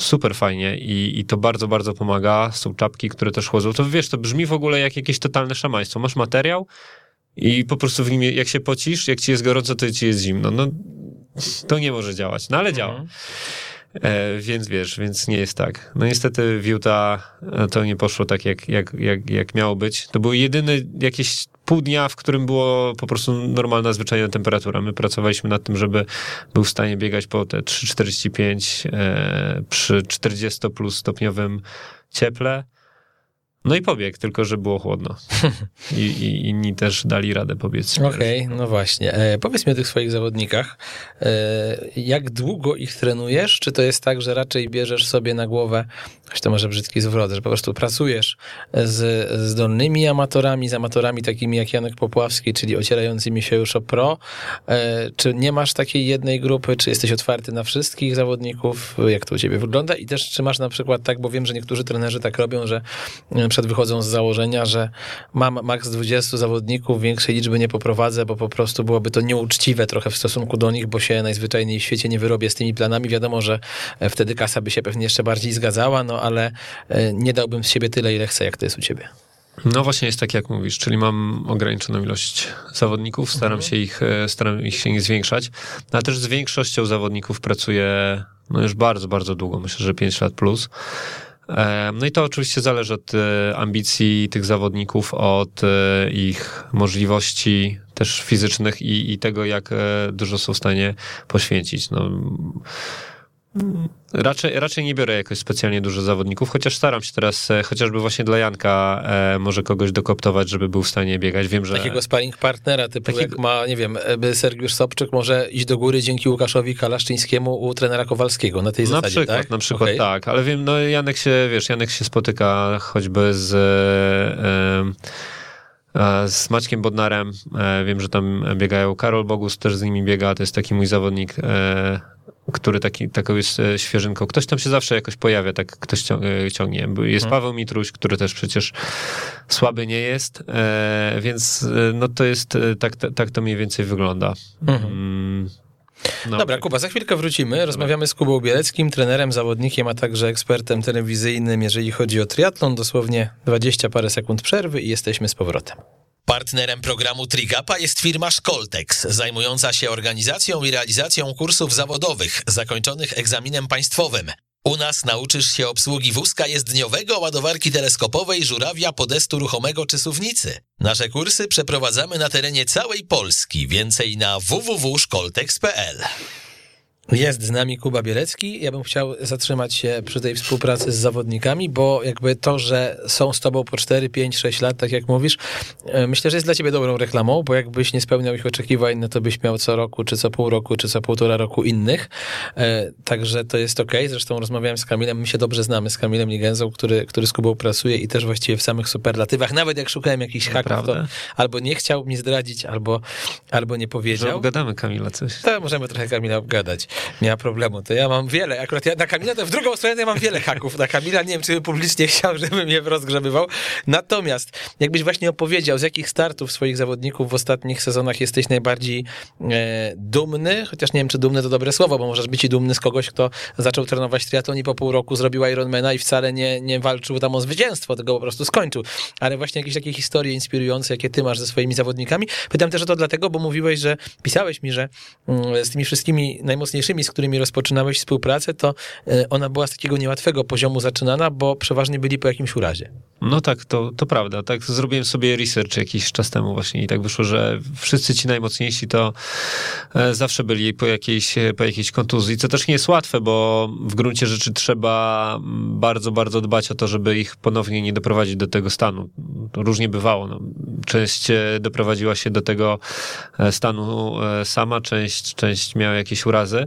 super fajnie i, i to bardzo, bardzo pomaga. Są czapki, które też chłodzą. To wiesz, to brzmi w ogóle jak jakieś totalne szamaństwo. Masz materiał i po prostu w nim, jak się pocisz, jak ci jest gorąco, to ci jest zimno. No, to nie może działać, no ale mhm. działa. E, więc wiesz, więc nie jest tak. No niestety w Utah e, to nie poszło tak, jak, jak, jak, jak miało być. To był jedyny jakieś pół dnia, w którym było po prostu normalna, zwyczajna temperatura. My pracowaliśmy nad tym, żeby był w stanie biegać po te 3,45 e, przy 40 plus stopniowym cieple. No i pobieg, tylko że było chłodno. I, i inni też dali radę pobiec. Okej, okay, no właśnie. E, powiedz mi o tych swoich zawodnikach. E, jak długo ich trenujesz? Czy to jest tak, że raczej bierzesz sobie na głowę, choć to może brzydki zwrot, że po prostu pracujesz z, z dolnymi amatorami, z amatorami takimi jak Janek Popławski, czyli ocierającymi się już o pro? E, czy nie masz takiej jednej grupy? Czy jesteś otwarty na wszystkich zawodników? Jak to u ciebie wygląda? I też czy masz na przykład tak, bo wiem, że niektórzy trenerzy tak robią, że przed wychodzą z założenia, że mam maks 20 zawodników, większej liczby nie poprowadzę, bo po prostu byłoby to nieuczciwe trochę w stosunku do nich, bo się najzwyczajniej w świecie nie wyrobię z tymi planami. Wiadomo, że e, wtedy kasa by się pewnie jeszcze bardziej zgadzała, no ale e, nie dałbym z siebie tyle, ile chcę, jak to jest u ciebie. No właśnie jest tak, jak mówisz, czyli mam ograniczoną ilość zawodników, staram mhm. się ich, e, staram ich się nie zwiększać, ale też z większością zawodników pracuję no już bardzo, bardzo długo, myślę, że 5 lat plus. No i to oczywiście zależy od e, ambicji tych zawodników, od e, ich możliwości też fizycznych i, i tego, jak e, dużo są w stanie poświęcić. No, Raczej, raczej nie biorę jakoś specjalnie dużo zawodników, chociaż staram się teraz e, chociażby właśnie dla Janka e, może kogoś dokoptować, żeby był w stanie biegać. Wiem, że... Takiego sparring partnera, typu Takiego... jak ma, nie wiem, Sergiusz Sobczyk może iść do góry dzięki Łukaszowi Kalaszczyńskiemu u trenera Kowalskiego na tej na zasadzie, przykład, tak? Na przykład okay. tak, ale wiem, no Janek się, wiesz, Janek się spotyka choćby z... E, z Maćkiem Bodnarem, e, wiem, że tam biegają. Karol Bogus też z nimi biega, to jest taki mój zawodnik e, który taki, taką jest e, świeżynką. Ktoś tam się zawsze jakoś pojawia, tak ktoś e, ciągnie. Jest hmm. Paweł Mitruś, który też przecież słaby nie jest, e, więc no to jest, tak, tak to mniej więcej wygląda. Mhm. Mm. No, Dobra, Kuba, za chwilkę wrócimy. Rozmawiamy z Kubą Bieleckim, trenerem, zawodnikiem, a także ekspertem telewizyjnym, jeżeli chodzi o triatlon. Dosłownie 20 parę sekund przerwy i jesteśmy z powrotem. Partnerem programu Trigapa jest firma Szkoltex, zajmująca się organizacją i realizacją kursów zawodowych zakończonych egzaminem państwowym. U nas nauczysz się obsługi wózka jezdniowego, ładowarki teleskopowej, żurawia, podestu ruchomego czy suwnicy. Nasze kursy przeprowadzamy na terenie całej Polski. Więcej na www.szkoltex.pl. Jest z nami Kuba Bielecki. Ja bym chciał zatrzymać się przy tej współpracy z zawodnikami, bo jakby to, że są z tobą po 4, 5, 6 lat, tak jak mówisz, e, myślę, że jest dla ciebie dobrą reklamą, bo jakbyś nie spełniał ich oczekiwań, no to byś miał co roku, czy co pół roku, czy co półtora roku innych. E, także to jest ok. Zresztą rozmawiałem z Kamilem, my się dobrze znamy z Kamilem Ligenzą, który, który z Kubą pracuje i też właściwie w samych superlatywach. Nawet jak szukałem jakichś haków, to albo nie chciał mi zdradzić, albo, albo nie powiedział. Że obgadamy Kamila coś. To możemy trochę Kamila obgadać miała problemu. To ja mam wiele, akurat ja na Kamila, to w drugą stronę ja mam wiele haków na Kamila. Nie wiem, czy publicznie chciał, żebym je rozgrzebywał. Natomiast, jakbyś właśnie opowiedział, z jakich startów swoich zawodników w ostatnich sezonach jesteś najbardziej e, dumny, chociaż nie wiem, czy dumny to dobre słowo, bo możesz być i dumny z kogoś, kto zaczął trenować triatlon i po pół roku zrobił Ironmana i wcale nie, nie walczył tam o zwycięstwo, tego po prostu skończył. Ale właśnie jakieś takie historie inspirujące, jakie ty masz ze swoimi zawodnikami. Pytam też o to dlatego, bo mówiłeś, że pisałeś mi, że mm, z tymi wszystkimi najmocniejszymi, z którymi rozpoczynałeś współpracę, to e, ona była z takiego niełatwego poziomu zaczynana, bo przeważnie byli po jakimś urazie. No tak, to, to prawda. Tak zrobiłem sobie research jakiś czas temu właśnie i tak wyszło, że wszyscy ci najmocniejsi to e, zawsze byli po jakiejś, po jakiejś kontuzji, co też nie jest łatwe, bo w gruncie rzeczy trzeba bardzo, bardzo dbać o to, żeby ich ponownie nie doprowadzić do tego stanu. Różnie bywało. No. Część e, doprowadziła się do tego stanu sama, część, część miała jakieś urazy.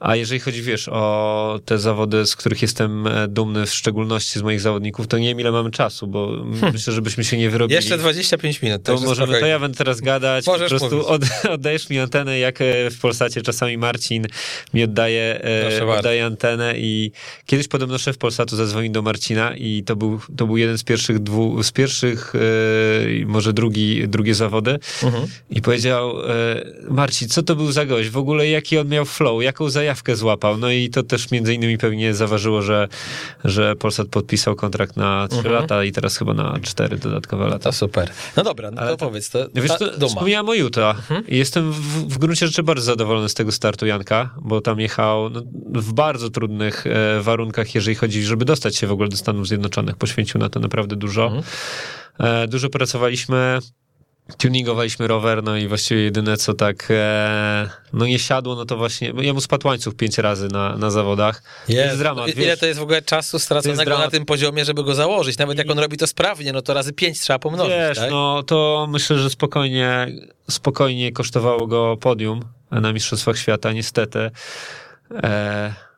A jeżeli chodzi, wiesz, o te zawody, z których jestem e, dumny, w szczególności z moich zawodników, to nie wiem, ile mamy czasu, bo hmm. myślę, żebyśmy się nie wyrobili. Jeszcze 25 minut. To możemy, to ja będę teraz gadać. Możesz po prostu od, oddajesz mi antenę, jak e, w Polsacie czasami Marcin mi oddaje, e, oddaje antenę i kiedyś podobno szef Polsatu zadzwonił do Marcina i to był, to był jeden z pierwszych dwóch, z pierwszych, może drugi, drugie zawody mhm. i powiedział, e, Marcin, co to był za gość? W ogóle jaki on miał flow, jaką zajawkę złapał? No i to też między innymi pewnie zaważyło, że, że Polsat podpisał kontrakt na 3 mhm. lata i teraz chyba na 4 dodatkowe lata. To super. No dobra, no to powiedz, to, wiesz, to wspomniałem o Utah mhm. jestem w, w gruncie rzeczy bardzo zadowolony z tego startu Janka, bo tam jechał no, w bardzo trudnych e, warunkach, jeżeli chodzi, żeby dostać się w ogóle do Stanów Zjednoczonych. Poświęcił na to naprawdę dużo. Mhm. E, dużo pracowaliśmy tuningowaliśmy rower, no i właściwie jedyne co tak e, no nie siadło, no to właśnie, jemu spadł łańcuch pięć razy na, na zawodach. Jest, to jest dramat, Ile wiesz? to jest w ogóle czasu straconego na tym poziomie, żeby go założyć? Nawet jak on robi to sprawnie, no to razy pięć trzeba pomnożyć, Wiesz, tak? no to myślę, że spokojnie, spokojnie kosztowało go podium na Mistrzostwach Świata, niestety. E,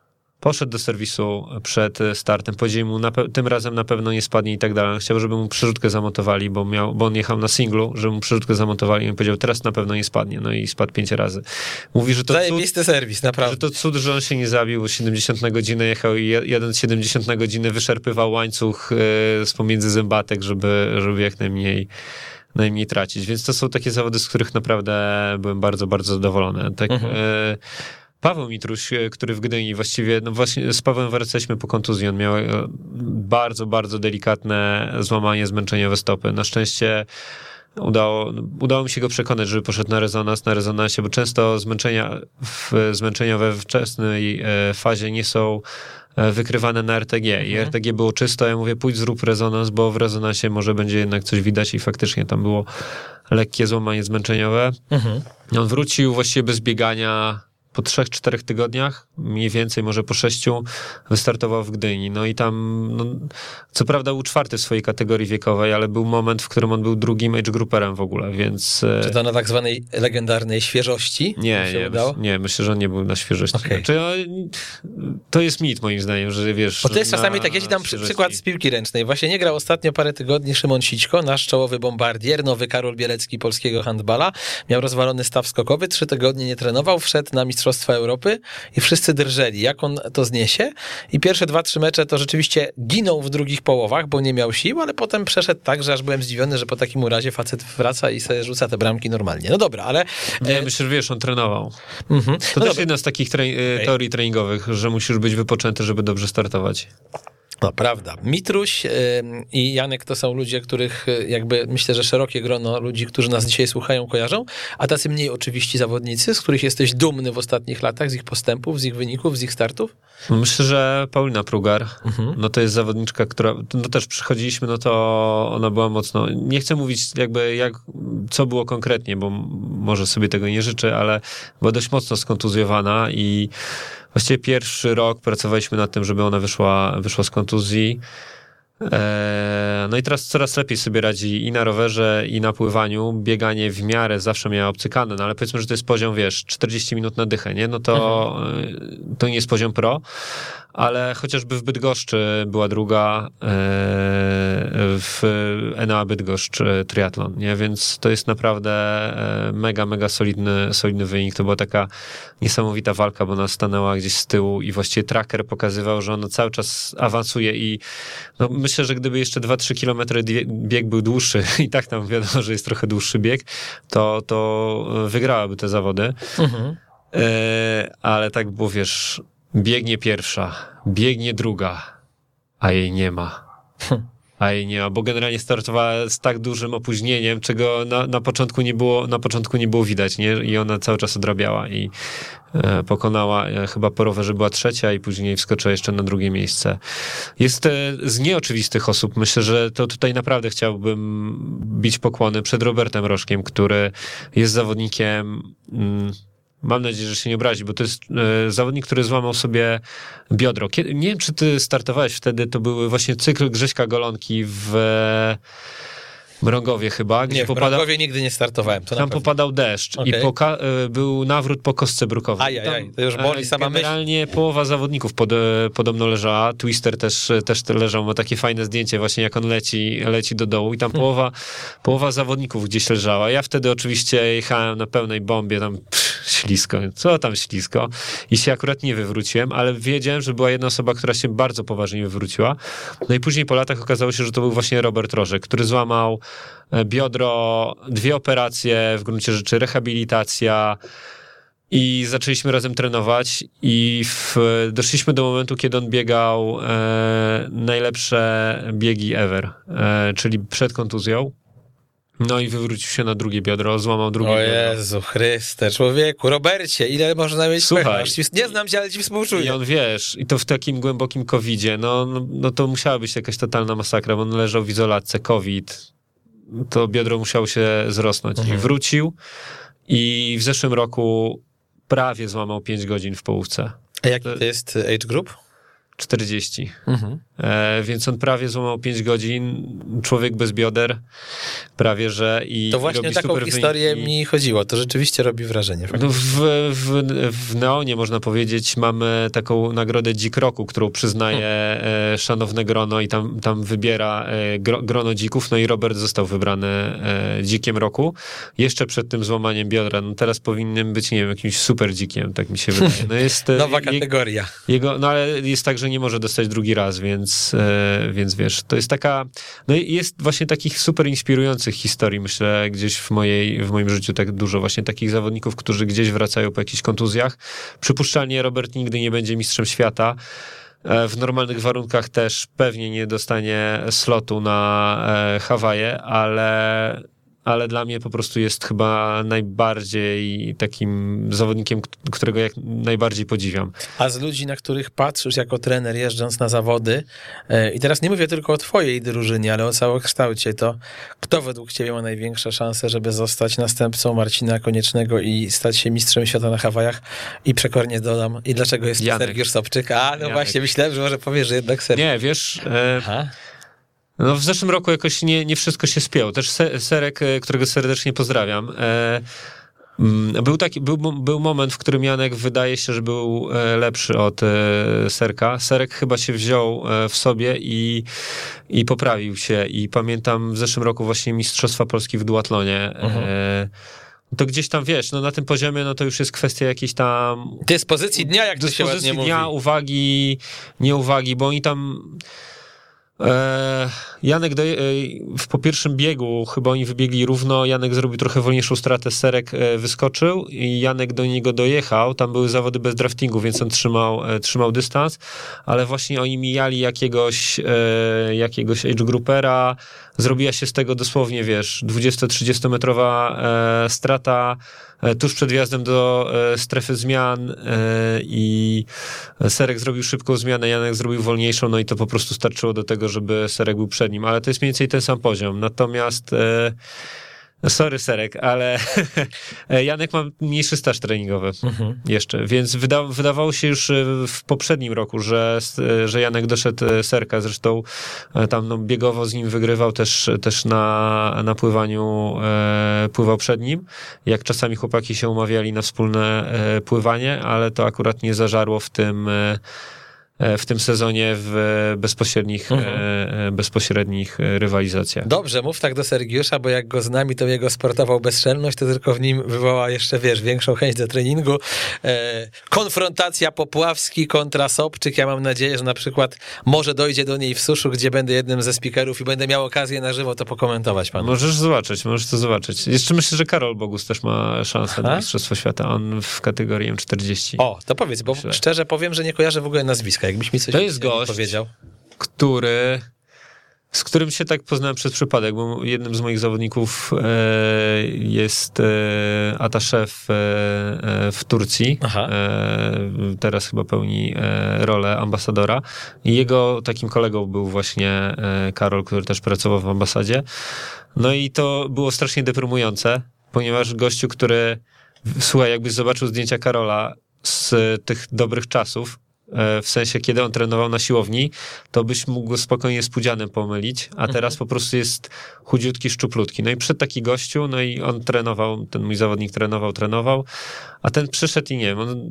poszedł do serwisu przed startem, powiedzieli mu, tym razem na pewno nie spadnie i tak dalej. Chciał, żeby mu przerzutkę zamontowali, bo, miał, bo on jechał na singlu, żeby mu przerzutkę zamontowali i on powiedział, teraz na pewno nie spadnie. No i spadł pięć razy. Mówi, że to Zajebisty cud, serwis, naprawdę. Że to cud, że on się nie zabił, bo 70 na godzinę jechał i jeden 70 na godzinę wyszerpywał łańcuch yy, z pomiędzy zębatek, żeby, żeby jak najmniej najmniej tracić. Więc to są takie zawody, z których naprawdę byłem bardzo, bardzo zadowolony. Tak, mhm. yy, Paweł Mitruś, e, który w Gdyni właściwie, no właśnie z Pawłem wracaliśmy po kontuzji, on miał e, bardzo, bardzo delikatne złamanie zmęczeniowe stopy. Na szczęście udało, udało mi się go przekonać, żeby poszedł na rezonans, na rezonansie, bo często zmęczenia, w, zmęczenia we wczesnej e, fazie nie są wykrywane na RTG i mhm. RTG było czysto, ja mówię pójdź zrób rezonans, bo w rezonansie może będzie jednak coś widać i faktycznie tam było lekkie złamanie zmęczeniowe. Mhm. On wrócił właściwie bez biegania, po trzech, czterech tygodniach, mniej więcej, może po sześciu, wystartował w Gdyni. No i tam, no, co prawda był czwarty w swojej kategorii wiekowej, ale był moment, w którym on był drugim age grouperem w ogóle, więc... E, Czy to na tak zwanej legendarnej świeżości? Nie, nie, myśl, nie, myślę, że on nie był na świeżości. Okay. Znaczy, no, to jest mit moim zdaniem, że wiesz... Bo to jest czasami tak, ja ci dam świeżości. przykład z piłki ręcznej. Właśnie nie grał ostatnio parę tygodni Szymon Sićko, nasz czołowy bombardier, nowy Karol Bielecki polskiego handbala. Miał rozwalony staw skokowy, trzy tygodnie nie trenował, wszedł na Mistrzostwa Europy i wszyscy drżeli, jak on to zniesie. I pierwsze dwa, trzy mecze to rzeczywiście ginął w drugich połowach, bo nie miał sił, ale potem przeszedł tak, że aż byłem zdziwiony, że po takim urazie facet wraca i sobie rzuca te bramki normalnie. No dobra, ale... Nie, myślę, że wiesz, on trenował. Mhm. To no też dobra. jedna z takich tre okay. teorii treningowych, że musisz być wypoczęty, żeby dobrze startować. No, prawda. Mitruś i Janek to są ludzie, których y, jakby myślę, że szerokie grono ludzi, którzy nas dzisiaj słuchają, kojarzą, a tacy mniej oczywiści zawodnicy, z których jesteś dumny w ostatnich latach, z ich postępów, z ich wyników, z ich startów? Myślę, że Paulina Prugar, mhm. no to jest zawodniczka, która, no też przychodziliśmy, no to ona była mocno, nie chcę mówić jakby jak, co było konkretnie, bo może sobie tego nie życzę, ale była dość mocno skontuzjowana i Właściwie pierwszy rok pracowaliśmy nad tym, żeby ona wyszła, wyszła z kontuzji. E, no i teraz coraz lepiej sobie radzi i na rowerze, i na pływaniu. Bieganie w miarę zawsze miała obcykane, no ale powiedzmy, że to jest poziom, wiesz, 40 minut na dychę, nie? No to, mhm. to nie jest poziom pro, ale chociażby w Bydgoszczy była druga e, w NA Bydgoszcz e, triatlon, nie? Więc to jest naprawdę e, mega, mega solidny, solidny wynik. To była taka niesamowita walka, bo ona stanęła gdzieś z tyłu i właściwie tracker pokazywał, że ona cały czas awansuje i no, myślę, że gdyby jeszcze 2-3 kilometry bieg był dłuższy i tak tam wiadomo, że jest trochę dłuższy bieg, to, to wygrałaby te zawody. Mhm. ale tak było, wiesz, Biegnie pierwsza, biegnie druga, a jej nie ma. A jej nie ma, bo generalnie startowała z tak dużym opóźnieniem, czego na, na, początku, nie było, na początku nie było widać, nie? I ona cały czas odrabiała i e, pokonała, e, chyba po rowerze była trzecia i później wskoczyła jeszcze na drugie miejsce. Jest e, z nieoczywistych osób, myślę, że to tutaj naprawdę chciałbym bić pokłony przed Robertem Rożkiem, który jest zawodnikiem... Mm, Mam nadzieję, że się nie obrazi, bo to jest e, zawodnik, który złamał sobie biodro. Kiedy, nie wiem, czy ty startowałeś wtedy, to były właśnie cykl Grześka Golonki w Mrągowie chyba, Nie, w popada, Mrągowie nigdy nie startowałem. Tam popadał deszcz i Okej. poka- e, był nawrót po kostce brukowej. Aj, aj, Tam, aj, to już boli e, sama myśl. Generalnie połowa zawodników pod, e, podobno leżała, Twister też, e, też leżał, ma takie fajne zdjęcie właśnie jak on leci, leci do dołu i tam połowa, połowa zawodników gdzieś leżała. Ja wtedy oczywiście jechałem na pełnej bombie, tam pff, ślisko, co tam ślisko i się akurat nie wywróciłem, ale wiedziałem, że była jedna osoba, która się bardzo poważnie wywróciła. No i później po latach okazało się, że to był właśnie Robert Rożek, który złamał biodro, dwie operacje, w gruncie rzeczy rehabilitacja i zaczęliśmy razem trenować i w, doszliśmy do momentu, kiedy on biegał e, najlepsze biegi ever, e, czyli przed kontuzją. No i wywrócił się na drugie biodro, złamał drugie O biodro. Jezu Chryste, człowieku, Robercie, ile można mieć Słuchaj. Nie znam cię, ale ci I współczuję. on, wiesz, i to w takim głębokim covidzie, no, no, no to musiała być jakaś totalna masakra, bo on leżał w izolatce, covid, to biodro musiało się zrosnąć Mhm. i wrócił i w zeszłym roku prawie złamał 5 godzin w połówce, A jaki to jest age group? 40. Mhm. E, więc on prawie złamał 5 godzin, człowiek bez bioder, prawie że i To właśnie robi taką historię wyniki. mi chodziło. To rzeczywiście robi wrażenie. No w, w, w Neonie, można powiedzieć, mamy taką nagrodę Dzik Roku, którą przyznaje e, szanowne grono i tam, tam wybiera e, gro, grono dzików, no i Robert został wybrany Dzikiem Roku. Jeszcze przed tym złamaniem biodra, no teraz powinien być, nie wiem, jakimś super dzikiem, tak mi się wydaje. No jest, Nowa kategoria. jego, no ale jest tak, że nie może dostać drugi raz, więc, e, więc wiesz, to jest taka, no jest właśnie takich super inspirujących historii, myślę, gdzieś w mojej, w moim życiu tak dużo właśnie takich zawodników, którzy gdzieś wracają po jakichś kontuzjach. Przypuszczalnie Robert nigdy nie będzie mistrzem świata. E, W normalnych warunkach też pewnie nie dostanie slotu na e, Hawaje, ale, ale dla mnie po prostu jest chyba najbardziej takim zawodnikiem, którego jak najbardziej podziwiam. A z ludzi, na których patrzysz jako trener jeżdżąc na zawody, e, i teraz nie mówię tylko o twojej drużynie, ale o całokształcie, to kto według ciebie ma największe szanse, żeby zostać następcą Marcina Koniecznego i stać się mistrzem świata na Hawajach? I przekornie dodam, i dlaczego jest Janek. Sergiusz Sobczyk? A, no Janek. właśnie, myślałem, że może powiesz, że jednak Sergiusz. Nie, wiesz, e. no w zeszłym roku jakoś nie, nie wszystko się spięło. Też Se- Serek, e, którego serdecznie pozdrawiam, e, mm, był, taki, był, był moment, w którym Janek wydaje się, że był e, lepszy od e, Serka. Serek chyba się wziął w sobie i, i poprawił się. I pamiętam w zeszłym roku właśnie Mistrzostwa Polski w duatlonie. E, to gdzieś tam, wiesz, no na tym poziomie, no to już jest kwestia jakiejś tam Dyspozycji dnia, jak to się dyspozycji mówi. dnia, uwagi, nieuwagi, bo oni tam. E, Janek doje, e, po pierwszym biegu chyba oni wybiegli równo, Janek zrobił trochę wolniejszą stratę, Serek e, wyskoczył i Janek do niego dojechał, tam były zawody bez draftingu, więc on trzymał, trzymał dystans, ale właśnie oni mijali jakiegoś, jakiegoś age groupera, zrobiła się z tego dosłownie, wiesz, 20-30 metrowa e, strata e, tuż przed wjazdem do e, strefy zmian e, i Serek zrobił szybką zmianę, Janek zrobił wolniejszą, no i to po prostu starczyło do tego, żeby Serek był przed nim, ale to jest mniej więcej ten sam poziom. Natomiast e, sorry Serek, ale Janek ma mniejszy staż treningowy jeszcze, więc wyda, wydawało się już e, w poprzednim roku, że, że Janek doszedł e, Serka, zresztą e, tam no, biegowo z nim wygrywał też, też na, na pływaniu, e, pływał przed nim, jak czasami chłopaki się umawiali na wspólne e, pływanie, ale to akurat nie zażarło w tym e, e, w tym sezonie w e, bezpośrednich, Mhm. e, e, bezpośrednich e, rywalizacjach. Dobrze, mów tak do Sergiusza, bo jak go z nami, to jego sportową bezczelność, to tylko w nim wywoła jeszcze, wiesz, większą chęć do treningu. E, konfrontacja Popławski kontra Sobczyk. Ja mam nadzieję, że na przykład może dojdzie do niej w suszu, gdzie będę jednym ze speakerów i będę miał okazję na żywo to pokomentować panu. Możesz zobaczyć, możesz to zobaczyć. Jeszcze myślę, że Karol Bogus też ma szansę Aha. na Mistrzostwo Świata. On w kategorii M40. O, to powiedz, bo Myślę. szczerze powiem, że nie kojarzę w ogóle nazwiska. Jakbyś mi coś To jest gość. powiedział. który z którym się tak poznałem przez przypadek, bo jednym z moich zawodników e, jest e, attaché w, e, w Turcji. E, teraz chyba pełni e, rolę ambasadora. I jego takim kolegą był właśnie e, Karol, który też pracował w ambasadzie. No i to było strasznie deprymujące, ponieważ gościu, który, słuchaj, jakbyś zobaczył zdjęcia Karola z tych dobrych czasów, e, w sensie, kiedy on trenował na siłowni, to byś mógł go spokojnie z Pudzianem pomylić, a teraz po prostu jest chudziutki, szczuplutki. No i przed taki gościu, no i on trenował, ten mój zawodnik trenował, trenował, a ten przyszedł i nie wiem, on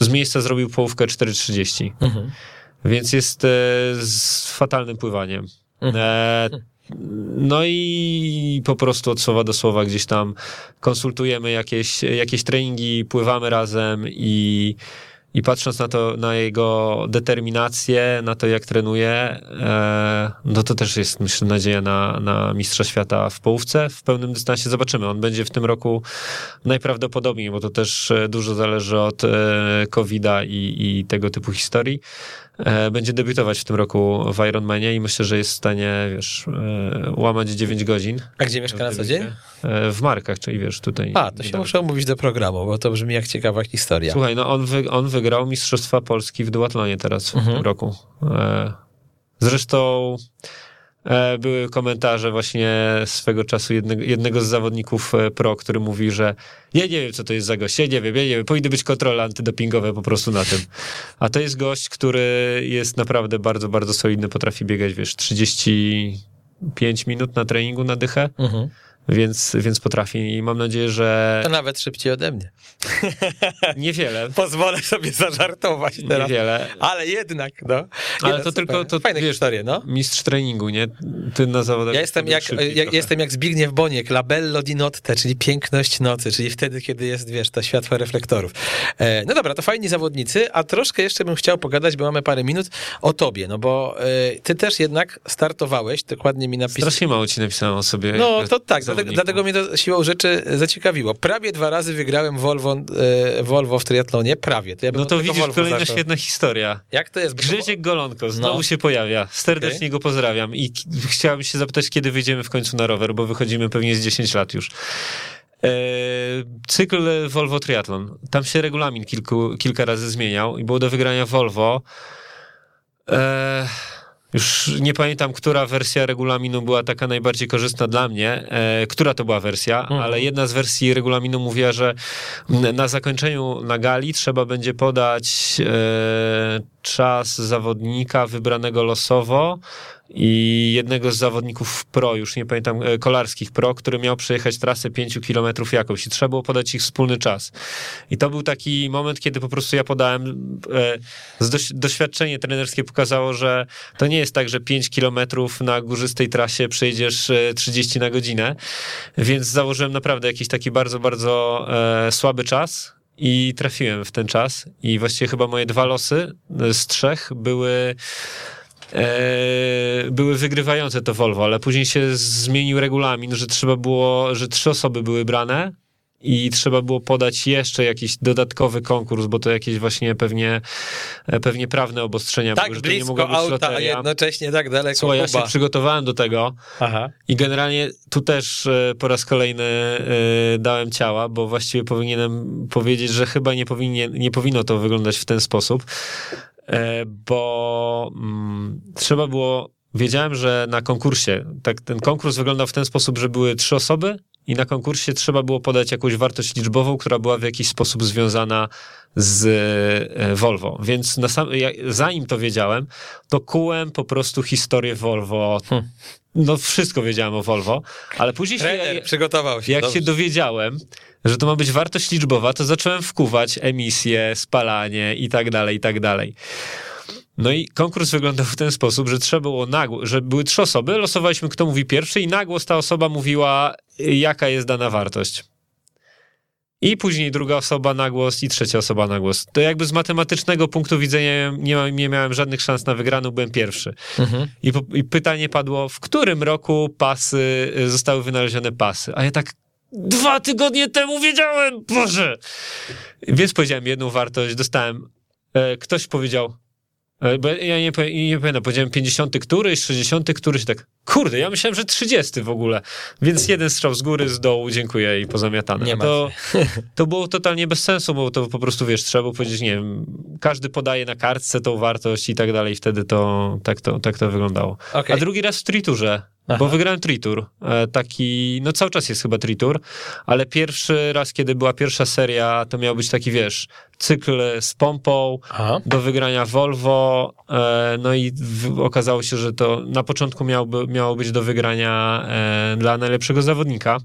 z miejsca zrobił połówkę 4,30. Mhm. Więc jest e, z fatalnym pływaniem. E, no i po prostu od słowa do słowa gdzieś tam konsultujemy jakieś, jakieś treningi, pływamy razem i, i patrząc na to, na jego determinację, na to jak trenuje, e, no to też jest myślę nadzieja na, na mistrza świata w połówce, w pełnym dystansie. Zobaczymy. On będzie w tym roku najprawdopodobniej, bo to też e, dużo zależy od e, COVID-a i, i tego typu historii. E, będzie debiutować w tym roku w Ironmanie i myślę, że jest w stanie, wiesz, e, łamać 9 godzin. A gdzie mieszka na co dzień? E, W Markach, czyli wiesz, tutaj. A, to się muszę umówić do programu, bo to brzmi jak ciekawa historia. Słuchaj, no on, wy, on wygrał Mistrzostwa Polski w duatlonie teraz w Mhm. tym roku. Zresztą były komentarze właśnie swego czasu jednego, jednego z zawodników e, pro, który mówi, że ja nie wiem, co to jest za gość, ja nie wiem, ja nie wiem, powinny być kontrole antydopingowe po prostu na tym. A to jest gość, który jest naprawdę bardzo, bardzo solidny, potrafi biegać, wiesz, 35 minut na treningu na dychę, Mhm. Więc, więc potrafi i mam nadzieję, że To nawet szybciej ode mnie. niewiele, Pozwolę sobie zażartować teraz. niewiele, Ale jednak, no. Ale no, to super. tylko- to Fajne wiesz, historie, no. mistrz treningu, nie? Ty na zawodach... Ja jestem jak, ja, jestem jak Zbigniew Boniek, labello di notte, czyli piękność nocy, czyli wtedy, kiedy jest, wiesz, to światło reflektorów. E, no dobra, to fajni zawodnicy, a troszkę jeszcze bym chciał pogadać, bo mamy parę minut, o tobie, no bo e, ty też jednak startowałeś, dokładnie mi napisałeś. Strasznie mało ci napisałem o sobie. No to tak, dlatego, dlatego mnie to siłą rzeczy zaciekawiło. Prawie dwa razy wygrałem Volvo, e, Volvo w triatlonie, prawie. To ja No to widzisz, Volvo kolejna zaczął. świetna historia. Jak to jest? Grzesiek Golonko znowu No. się pojawia. Serdecznie Okej. go pozdrawiam i chciałem się zapytać, kiedy wyjdziemy w końcu na rower, bo wychodzimy pewnie z 10 lat już. E, cykl Volvo Triathlon. Tam się regulamin kilku, kilka razy zmieniał i było do wygrania Volvo. E, już nie pamiętam, która wersja regulaminu była taka najbardziej korzystna dla mnie, e, która to była wersja, Mhm. ale jedna z wersji regulaminu mówiła, że na zakończeniu na gali trzeba będzie podać e, czas zawodnika wybranego losowo i jednego z zawodników pro, już nie pamiętam, e, kolarskich pro, który miał przejechać trasę 5 kilometrów jakąś i trzeba było podać ich wspólny czas. I to był taki moment, kiedy po prostu ja podałem, e, doświadczenie trenerskie pokazało, że to nie jest tak, że 5 kilometrów na górzystej trasie przejdziesz e, 30 na godzinę, więc założyłem naprawdę jakiś taki bardzo, bardzo e, słaby czas i trafiłem w ten czas. I właściwie chyba moje dwa losy e, z trzech były e, były wygrywające to Volvo, ale później się zmienił regulamin, że trzeba było, że trzy osoby były brane i trzeba było podać jeszcze jakiś dodatkowy konkurs, bo to jakieś właśnie pewnie, e, pewnie prawne obostrzenia Tak były, że nie blisko mogła być auta, a loteria. jednocześnie tak daleko Słuchaj, ja się przygotowałem do tego Aha. i generalnie tu też e, po raz kolejny e, dałem ciała, bo właściwie powinienem powiedzieć, że chyba nie, powinien, nie powinno to wyglądać w ten sposób, bo mm, trzeba było, wiedziałem, że na konkursie, tak ten konkurs wyglądał w ten sposób, że były trzy osoby i na konkursie trzeba było podać jakąś wartość liczbową, która była w jakiś sposób związana z e, Volvo. Więc na sam, ja, zanim to wiedziałem, to kułem po prostu historię Volvo. Hmm. No wszystko wiedziałem o Volvo, ale później się, Trener przygotował się. jak dobrze. się dowiedziałem, że to ma być wartość liczbowa, to zacząłem wkuwać emisję, spalanie i tak dalej, i tak dalej. No i konkurs wyglądał w ten sposób, że trzeba było nagło, że były trzy osoby, losowaliśmy kto mówi pierwszy i nagłos ta osoba mówiła, jaka jest dana wartość. I później druga osoba na głos i trzecia osoba na głos. To jakby z matematycznego punktu widzenia nie, nie miałem żadnych szans na wygraną, byłem pierwszy. Mhm. I, I pytanie padło, w którym roku pasy, y, zostały wynalezione pasy? A ja tak dwa tygodnie temu wiedziałem, Boże! Więc powiedziałem jedną wartość, dostałem, e, ktoś powiedział, bo ja nie, nie pamiętam, powiedziałem 50 któryś, 60 któryś, tak, kurde, ja myślałem, że 30 w ogóle. Więc jeden strzał z góry, z dołu, dziękuję i pozamiatane. Nie No to, to było totalnie bez sensu, bo to po prostu, wiesz, trzeba było powiedzieć, nie wiem, każdy podaje na kartce tą wartość i tak dalej, i wtedy to, tak to, tak to wyglądało. Okej. A drugi raz w triturze Aha. bo wygrałem Tritur. E, taki, no cały czas jest chyba Tritur, ale pierwszy raz, kiedy była pierwsza seria, to miał być taki, wiesz, cykl z pompą, Aha. do wygrania Volvo, e, no i w, okazało się, że to na początku miałoby, miało być do wygrania e, dla najlepszego zawodnika.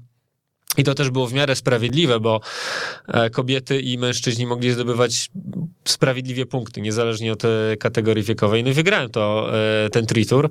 I to też było w miarę sprawiedliwe, bo kobiety i mężczyźni mogli zdobywać sprawiedliwie punkty, niezależnie od kategorii wiekowej. No i wygrałem to, ten tritur.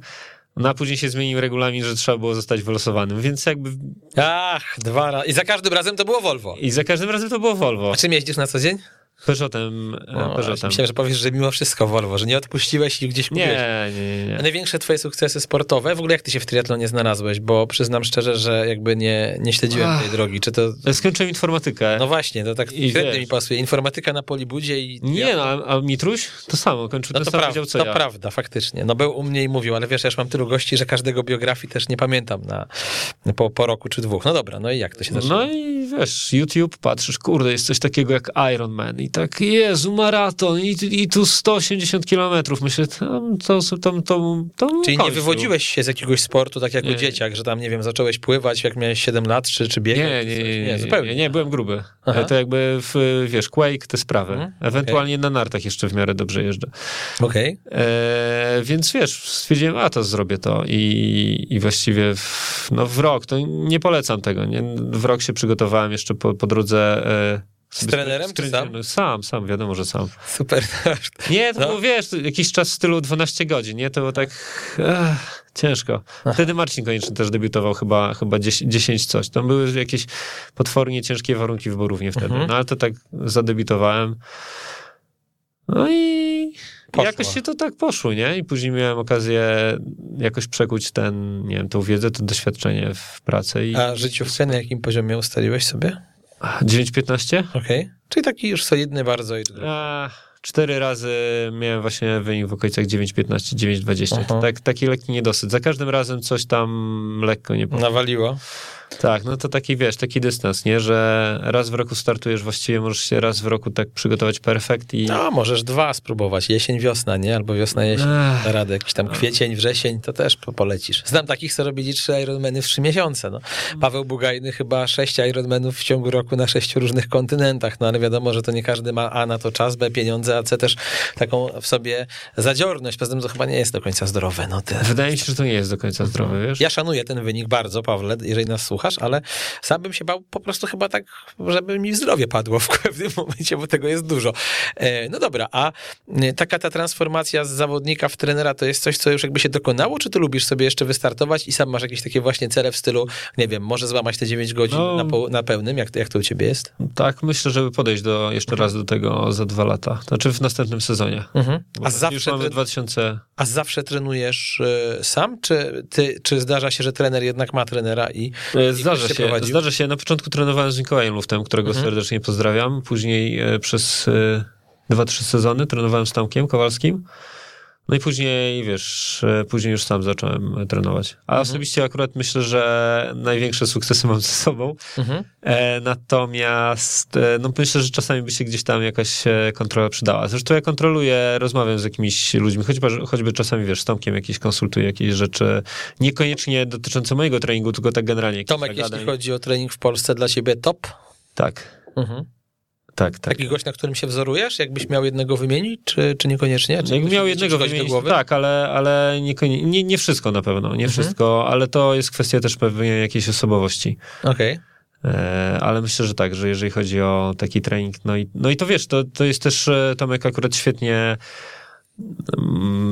No a później się zmienił regulamin, że trzeba było zostać wylosowanym, więc jakby... Ach, dwa razy. I za każdym razem to było Volvo. I za każdym razem to było Volvo. A czym jeździsz na co dzień? Peugeotem. e, No, Peugeotem. myślałem, że powiesz, że mimo wszystko Volvo, że nie odpuściłeś i gdzieś kupiłeś. Nie, nie, nie. A największe twoje sukcesy sportowe, w ogóle jak ty się w triatlonie znalazłeś? Bo przyznam szczerze, że jakby nie, nie śledziłem tej Ach. drogi. Czy to... Skończyłem informatykę. No właśnie, to tak wiesz. mi pasuje. Informatyka na Polibudzie i... Nie, no, a, a Mitruś to samo, kończył No ten to, sam pra- wydział co to ja. prawda, faktycznie. No był u mnie i mówił, ale wiesz, ja już mam tylu gości, że każdego biografii też nie pamiętam na, po, po roku czy dwóch. No dobra, no i jak to się zaczyna? No i wiesz, YouTube, patrzysz, kurde, jest coś takiego jak Iron Man i tak, Jezu, maraton i, i tu 180 kilometrów. Myślę, tam, to, tam, to, to Czyli nie wywodziłeś się z jakiegoś sportu, tak jako Nie. dzieciak, że tam, nie wiem, zacząłeś pływać, jak miałeś 7 lat, czy, czy biegać? Nie, nie, nie, nie, nie, zupełnie. Nie, nie, byłem gruby. Aha. To jakby, w, wiesz, Quake, te sprawy. Mhm, Ewentualnie na nartach jeszcze w miarę dobrze jeżdżę. Okej. E, więc wiesz, stwierdziłem, a to zrobię to i, i właściwie w, no w rok, to nie polecam tego, nie? w rok się przygotowałem jeszcze po, po drodze. Z trenerem, sam? Sam, sam, wiadomo, że sam. Super. Nie, to No. było, wiesz, jakiś czas w stylu 12 godzin, nie? To było tak ech, ciężko. Wtedy Marcin Konieczny też debiutował chyba, chyba 10, 10 coś. Tam były jakieś potwornie ciężkie warunki wyborów wtedy. Mhm. No ale to tak zadebiutowałem. No i Poszło. jakoś się to tak poszło, nie? I później miałem okazję jakoś przekuć ten, nie wiem, tą wiedzę, to doświadczenie w pracy i A życiówkę na jakim poziomie ustaliłeś sobie? 9-15? Okej. Czyli taki już solidny bardzo i A, cztery razy miałem właśnie wynik w okolicach 9,15, 9,20. Aha. To Tak, taki lekki niedosyt. Za każdym razem coś tam lekko nie poszło. nawaliło. Tak, no to taki, wiesz, taki dystans, nie? Że raz w roku startujesz, właściwie możesz się raz w roku tak przygotować perfekt i... No, możesz dwa spróbować. Jesień, wiosna, nie? Albo wiosna, jesień. Ech, Da radę. Jakiś tam kwiecień, wrzesień, to też po- polecisz. Znam takich, co robili trzy Ironmany w trzy miesiące. No. Paweł Bugajny chyba sześć Ironmanów w ciągu roku na sześciu różnych kontynentach. No ale wiadomo, że to nie każdy ma A na to czas, B pieniądze, a C też taką w sobie zadziorność. Poza tym to chyba nie jest do końca zdrowe. No. Wydaje mi się, że to nie jest do końca zdrowe, wiesz? Ja szanuję ten wynik bardzo, Pawle, jeżeli nas słuchasz, ale sam bym się bał po prostu chyba tak, żeby mi zdrowie padło w pewnym momencie, bo tego jest dużo. E, No dobra, a e, taka ta transformacja z zawodnika w trenera to jest coś, co już jakby się dokonało, czy ty lubisz sobie jeszcze wystartować i sam masz jakieś takie właśnie cele w stylu, nie wiem, może złamać te 9 godzin No. na, po, na pełnym, jak, jak to u ciebie jest? Tak, myślę, żeby podejść do, jeszcze raz do tego za dwa lata. Znaczy w następnym sezonie. Mhm. A już zawsze, mamy tre- 2000... a zawsze trenujesz e, sam, czy, ty, czy zdarza się, że trener jednak ma trenera i Zdarza się, prowadził? zdarza się. Na początku trenowałem z Mikołajem Luftem, którego Mhm. serdecznie pozdrawiam. Później e, przez e, dwa, trzy sezony trenowałem z Tomkiem Kowalskim. No i później, wiesz, e, później już sam zacząłem trenować. A Mhm. osobiście akurat myślę, że największe sukcesy mam ze sobą. Mhm. E, natomiast, e, no myślę, że czasami by się gdzieś tam jakaś e, kontrola przydała. Zresztą ja kontroluję, rozmawiam z jakimiś ludźmi, choćby, choćby czasami, wiesz, z Tomkiem jakieś konsultuję jakieś rzeczy, niekoniecznie dotyczące mojego treningu, tylko tak generalnie. Tomek, jeśli chodzi o trening w Polsce, dla ciebie top? Tak, Mhm. Tak, tak. Taki gość, na którym się wzorujesz? Jakbyś miał jednego wymienić, czy, czy niekoniecznie? Czy Jakbym miał jednego wymienić, głowy? tak, ale, ale nie, nie wszystko na pewno, nie Mhm. wszystko, ale to jest kwestia też pewnej jakiejś osobowości. Okej. E, ale myślę, że tak, że jeżeli chodzi o taki trening, no i, no i to wiesz, to, to jest też e, Tomek akurat świetnie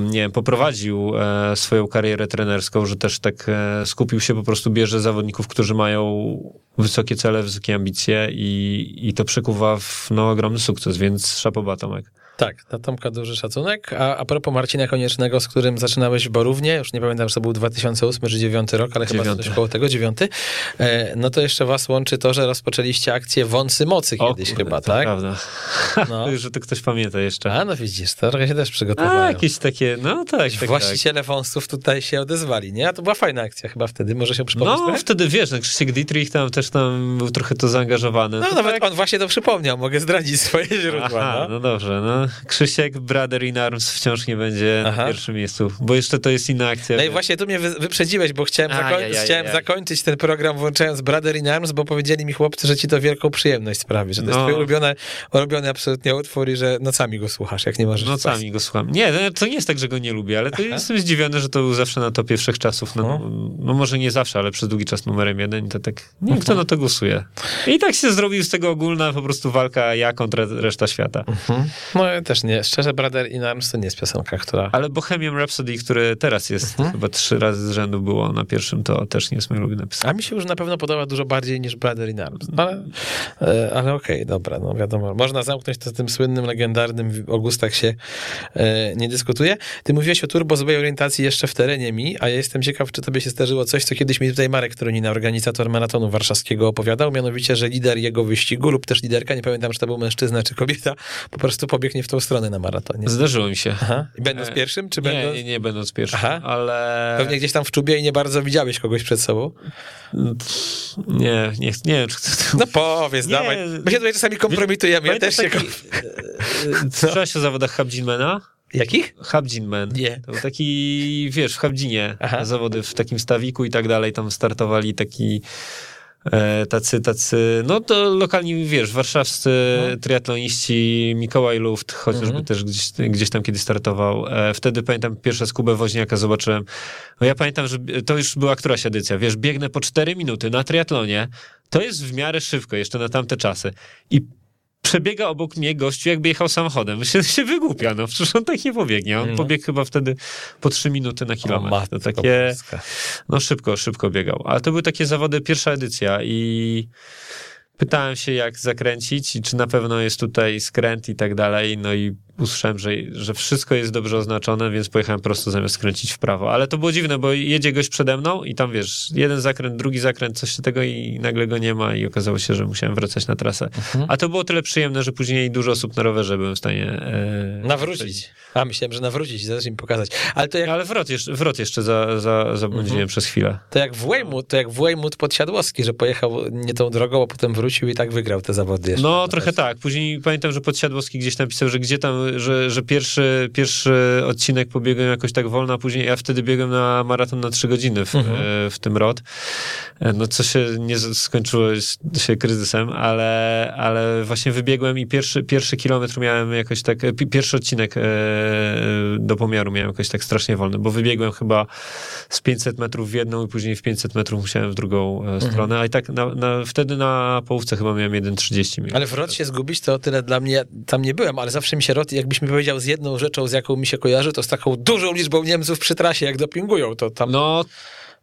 nie wiem, poprowadził e, swoją karierę trenerską, że też tak e, skupił się, po prostu bierze zawodników, którzy mają wysokie cele, wysokie ambicje i, i to przekuwa w no, ogromny sukces, więc szapoba Tomek. Tak, na Tomka duży szacunek. A, a propos Marcina Koniecznego, z którym zaczynałeś w Borównie, już nie pamiętam, czy to był 2008 czy 2009 rok, ale chyba Dziewiąty. coś koło tego, dziewiąty, e, no to jeszcze was łączy to, że rozpoczęliście akcję Wąsy Mocy O kiedyś kurde, chyba, to tak? Prawda. No. że to ktoś pamięta jeszcze. A, no widzisz, to trochę się też A, przygotowałem. jakieś takie, no tak, tak, tak. Właściciele wąsów tutaj się odezwali, nie? A to była fajna akcja chyba wtedy, może się przypomnieć No, trochę? wtedy wiesz, no, Krzysiek Dietrich tam też tam był trochę to zaangażowany. No nawet tak- on właśnie to przypomniał, mogę zdradzić swoje źródła. Aha, no. no dobrze, no. Krzysiek, Brother in Arms wciąż nie będzie Aha. na pierwszym miejscu, bo jeszcze to jest inna akcja. No i właśnie tu mnie wy- wyprzedziłeś, bo chciałem, Aj, zakoń- aj, aj, chciałem aj. zakończyć ten program włączając Brother in Arms, bo powiedzieli mi chłopcy, że ci to wielką przyjemność sprawi, że to jest No. twój ulubiony, ulubiony absolutnie utwór i że nocami go słuchasz, jak nie możesz spać. Nocami go słucham. Nie, no, to nie jest tak, że go nie lubię, ale to jestem zdziwiony, że to był zawsze na topie wszechczasów. No, No. no może nie zawsze, ale przez długi czas numerem jeden i to tak, nie Mhm. wiem kto na to głosuje. I tak się zrobił z tego ogólna po prostu walka ja kontra reszta świata. Mhm. No ja też nie, szczerze Brother in Arms to nie jest piosenka, która... Ale Bohemian Rhapsody, który teraz jest, Mhm. chyba trzy razy z rzędu było na pierwszym, to też nie jest mój ulubiony piosenka. A mi się już na pewno podoba dużo bardziej niż Brother in Arms. No, ale e, ale okej, dobra, no wiadomo. Można zamknąć to tym słynnym, legendarnym o gustach się e, nie dyskutuje. Ty mówiłeś o turbo złej orientacji jeszcze w terenie mi, a ja jestem ciekaw, czy tobie się zdarzyło coś, co kiedyś mi tutaj Marek Tronina, organizator maratonu warszawskiego opowiadał, mianowicie, że lider jego wyścigu lub też liderka, nie pamiętam, czy to był mężczyzna czy kobieta, po prostu pobiegnie w tą stronę na maratonie. Zdarzyło mi się. Aha. I będąc E, pierwszym, czy Nie, będąc... nie, nie będąc pierwszym, Aha. ale... Pewnie gdzieś tam w czubie i nie bardzo widziałeś kogoś przed sobą. Nie, nie, nie wiem, czy chcę... No powiedz, Nie. dawaj. My się tutaj czasami kompromitujemy, ja też się... taki- kom- e, Słyszałeś o zawodach Habdzinmana? Jakich? Habdzinman. Nie. To był taki, wiesz, w Habdzinie Aha. zawody w takim stawiku i tak dalej, tam startowali taki e, tacy, tacy, no to lokalni, wiesz, warszawscy Mhm. triatloniści, Mikołaj Luft, chociażby Mhm. też gdzieś, gdzieś tam kiedyś startował. E, wtedy pamiętam pierwsze z Kubę Woźniaka zobaczyłem. No ja pamiętam, że to już była któraś edycja, wiesz, biegnę po 4 minuty na triatlonie, to jest w miarę szybko jeszcze na tamte czasy i przebiega obok mnie gościu, jakby jechał samochodem. Myślę, się wygłupia, no przecież on tak nie pobiegnie. On No. pobiegł chyba wtedy po 3 minuty na kilometr. to takie, no szybko, szybko biegał. Ale to były takie zawody, pierwsza edycja i pytałem się, jak zakręcić i czy na pewno jest tutaj skręt i tak dalej. No i usłyszałem, że, że wszystko jest dobrze oznaczone, więc pojechałem prosto zamiast skręcić w prawo. Ale to było dziwne, bo jedzie gość przede mną i tam wiesz, jeden zakręt, drugi zakręt, coś tego i nagle go nie ma i okazało się, że musiałem wracać na trasę. Mhm. A to było tyle przyjemne, że później dużo osób na rowerze byłem w stanie... E, Nawrócić. A, myślałem, że nawrócić, zaraz im pokazać. Ale to jak, Ale wrot jeszcze, wrot jeszcze za, za, zabłądziłem Mhm. przez chwilę. to jak w Weymouth, to jak w Weymouth podsiadłowski, że pojechał nie tą drogą, a potem wrócił i tak wygrał te zawody jeszcze. No, trochę tak. Później pamiętam, że Podsiadłowski gdzieś napisał, że gdzie tam, że, że pierwszy, pierwszy odcinek pobiegłem jakoś tak wolno, a później ja wtedy biegłem na maraton na trzy godziny w, Mhm. e, w tym rok. E, No, co się nie skończyło się kryzysem, ale, ale właśnie wybiegłem i pierwszy, pierwszy kilometr miałem jakoś tak, e, pi- pierwszy odcinek e, do pomiaru miałem jakoś tak strasznie wolny, bo wybiegłem chyba z 500 metrów w jedną i później w 500 metrów musiałem w drugą e, Mhm. stronę, a i tak na, na, wtedy na połówce chyba miałem 1,30 mniej Ale w ROT się zgubić, to tyle dla mnie, tam nie byłem, ale zawsze mi się ROT, jakbyś mi powiedział z jedną rzeczą, z jaką mi się kojarzy, to z taką dużą liczbą Niemców przy trasie, jak dopingują, to tam, No,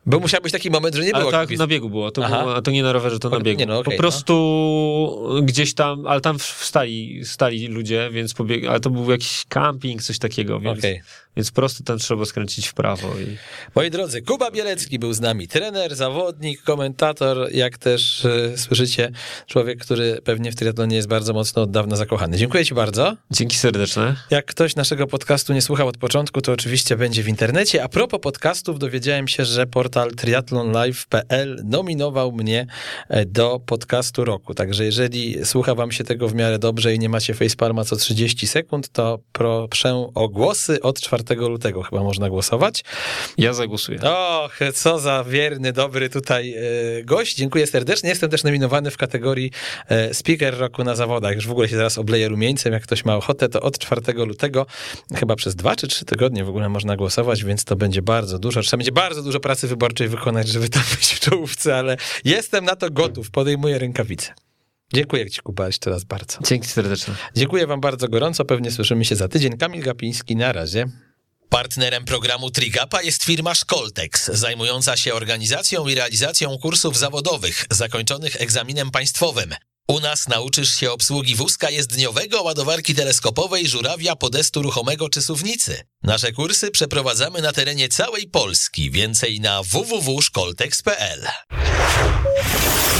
bo musiał być taki moment, że nie ale było tak kibiców. na biegu było. To, było, a to nie na rowerze, to na biegu. nie, no okej, po prostu gdzieś tam, ale tam stali, stali ludzie, więc pobieg, ale to był jakiś camping, coś takiego, więc, Okej. Więc prosto tam trzeba skręcić w prawo. I... Moi drodzy, Kuba Bielecki był z nami, trener, zawodnik, komentator, jak też e, słyszycie, człowiek, który pewnie w triatlonie jest bardzo mocno od dawna zakochany. Dziękuję ci bardzo. Dzięki serdeczne. Jak ktoś naszego podcastu nie słuchał od początku, to oczywiście będzie w internecie. A propos podcastów, dowiedziałem się, że portal triathlonlive.pl nominował mnie e, do podcastu roku. Także jeżeli słucha wam się tego w miarę dobrze i nie macie facepalma co 30 sekund, to proszę o głosy. Od 4 lutego chyba można głosować. Ja zagłosuję. Och, co za wierny, dobry tutaj e, gość. Dziękuję serdecznie. Jestem też nominowany w kategorii e, Speaker Roku na zawodach. Już w ogóle się zaraz obleję rumieńcem. Jak ktoś ma ochotę, to od 4 lutego chyba przez dwa czy trzy tygodnie w ogóle można głosować, więc to będzie bardzo dużo. Trzeba będzie bardzo dużo pracy wyborczej wykonać, żeby tam być w czołówce, ale jestem na to gotów. Podejmuję rękawice. Dziękuję Ci, Kuba, jeszcze raz bardzo. Dzięki serdeczne. Dziękuję Wam bardzo gorąco. Pewnie słyszymy się za tydzień. Kamil Gapiński, na razie. Partnerem programu Trigapa jest firma Szkoltex, zajmująca się organizacją i realizacją kursów zawodowych zakończonych egzaminem państwowym. U nas nauczysz się obsługi wózka jezdniowego, ładowarki teleskopowej, żurawia, podestu ruchomego czy suwnicy. Nasze kursy przeprowadzamy na terenie całej Polski. Więcej na www.szkoltex.pl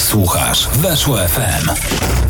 Słuchasz Weszło FM.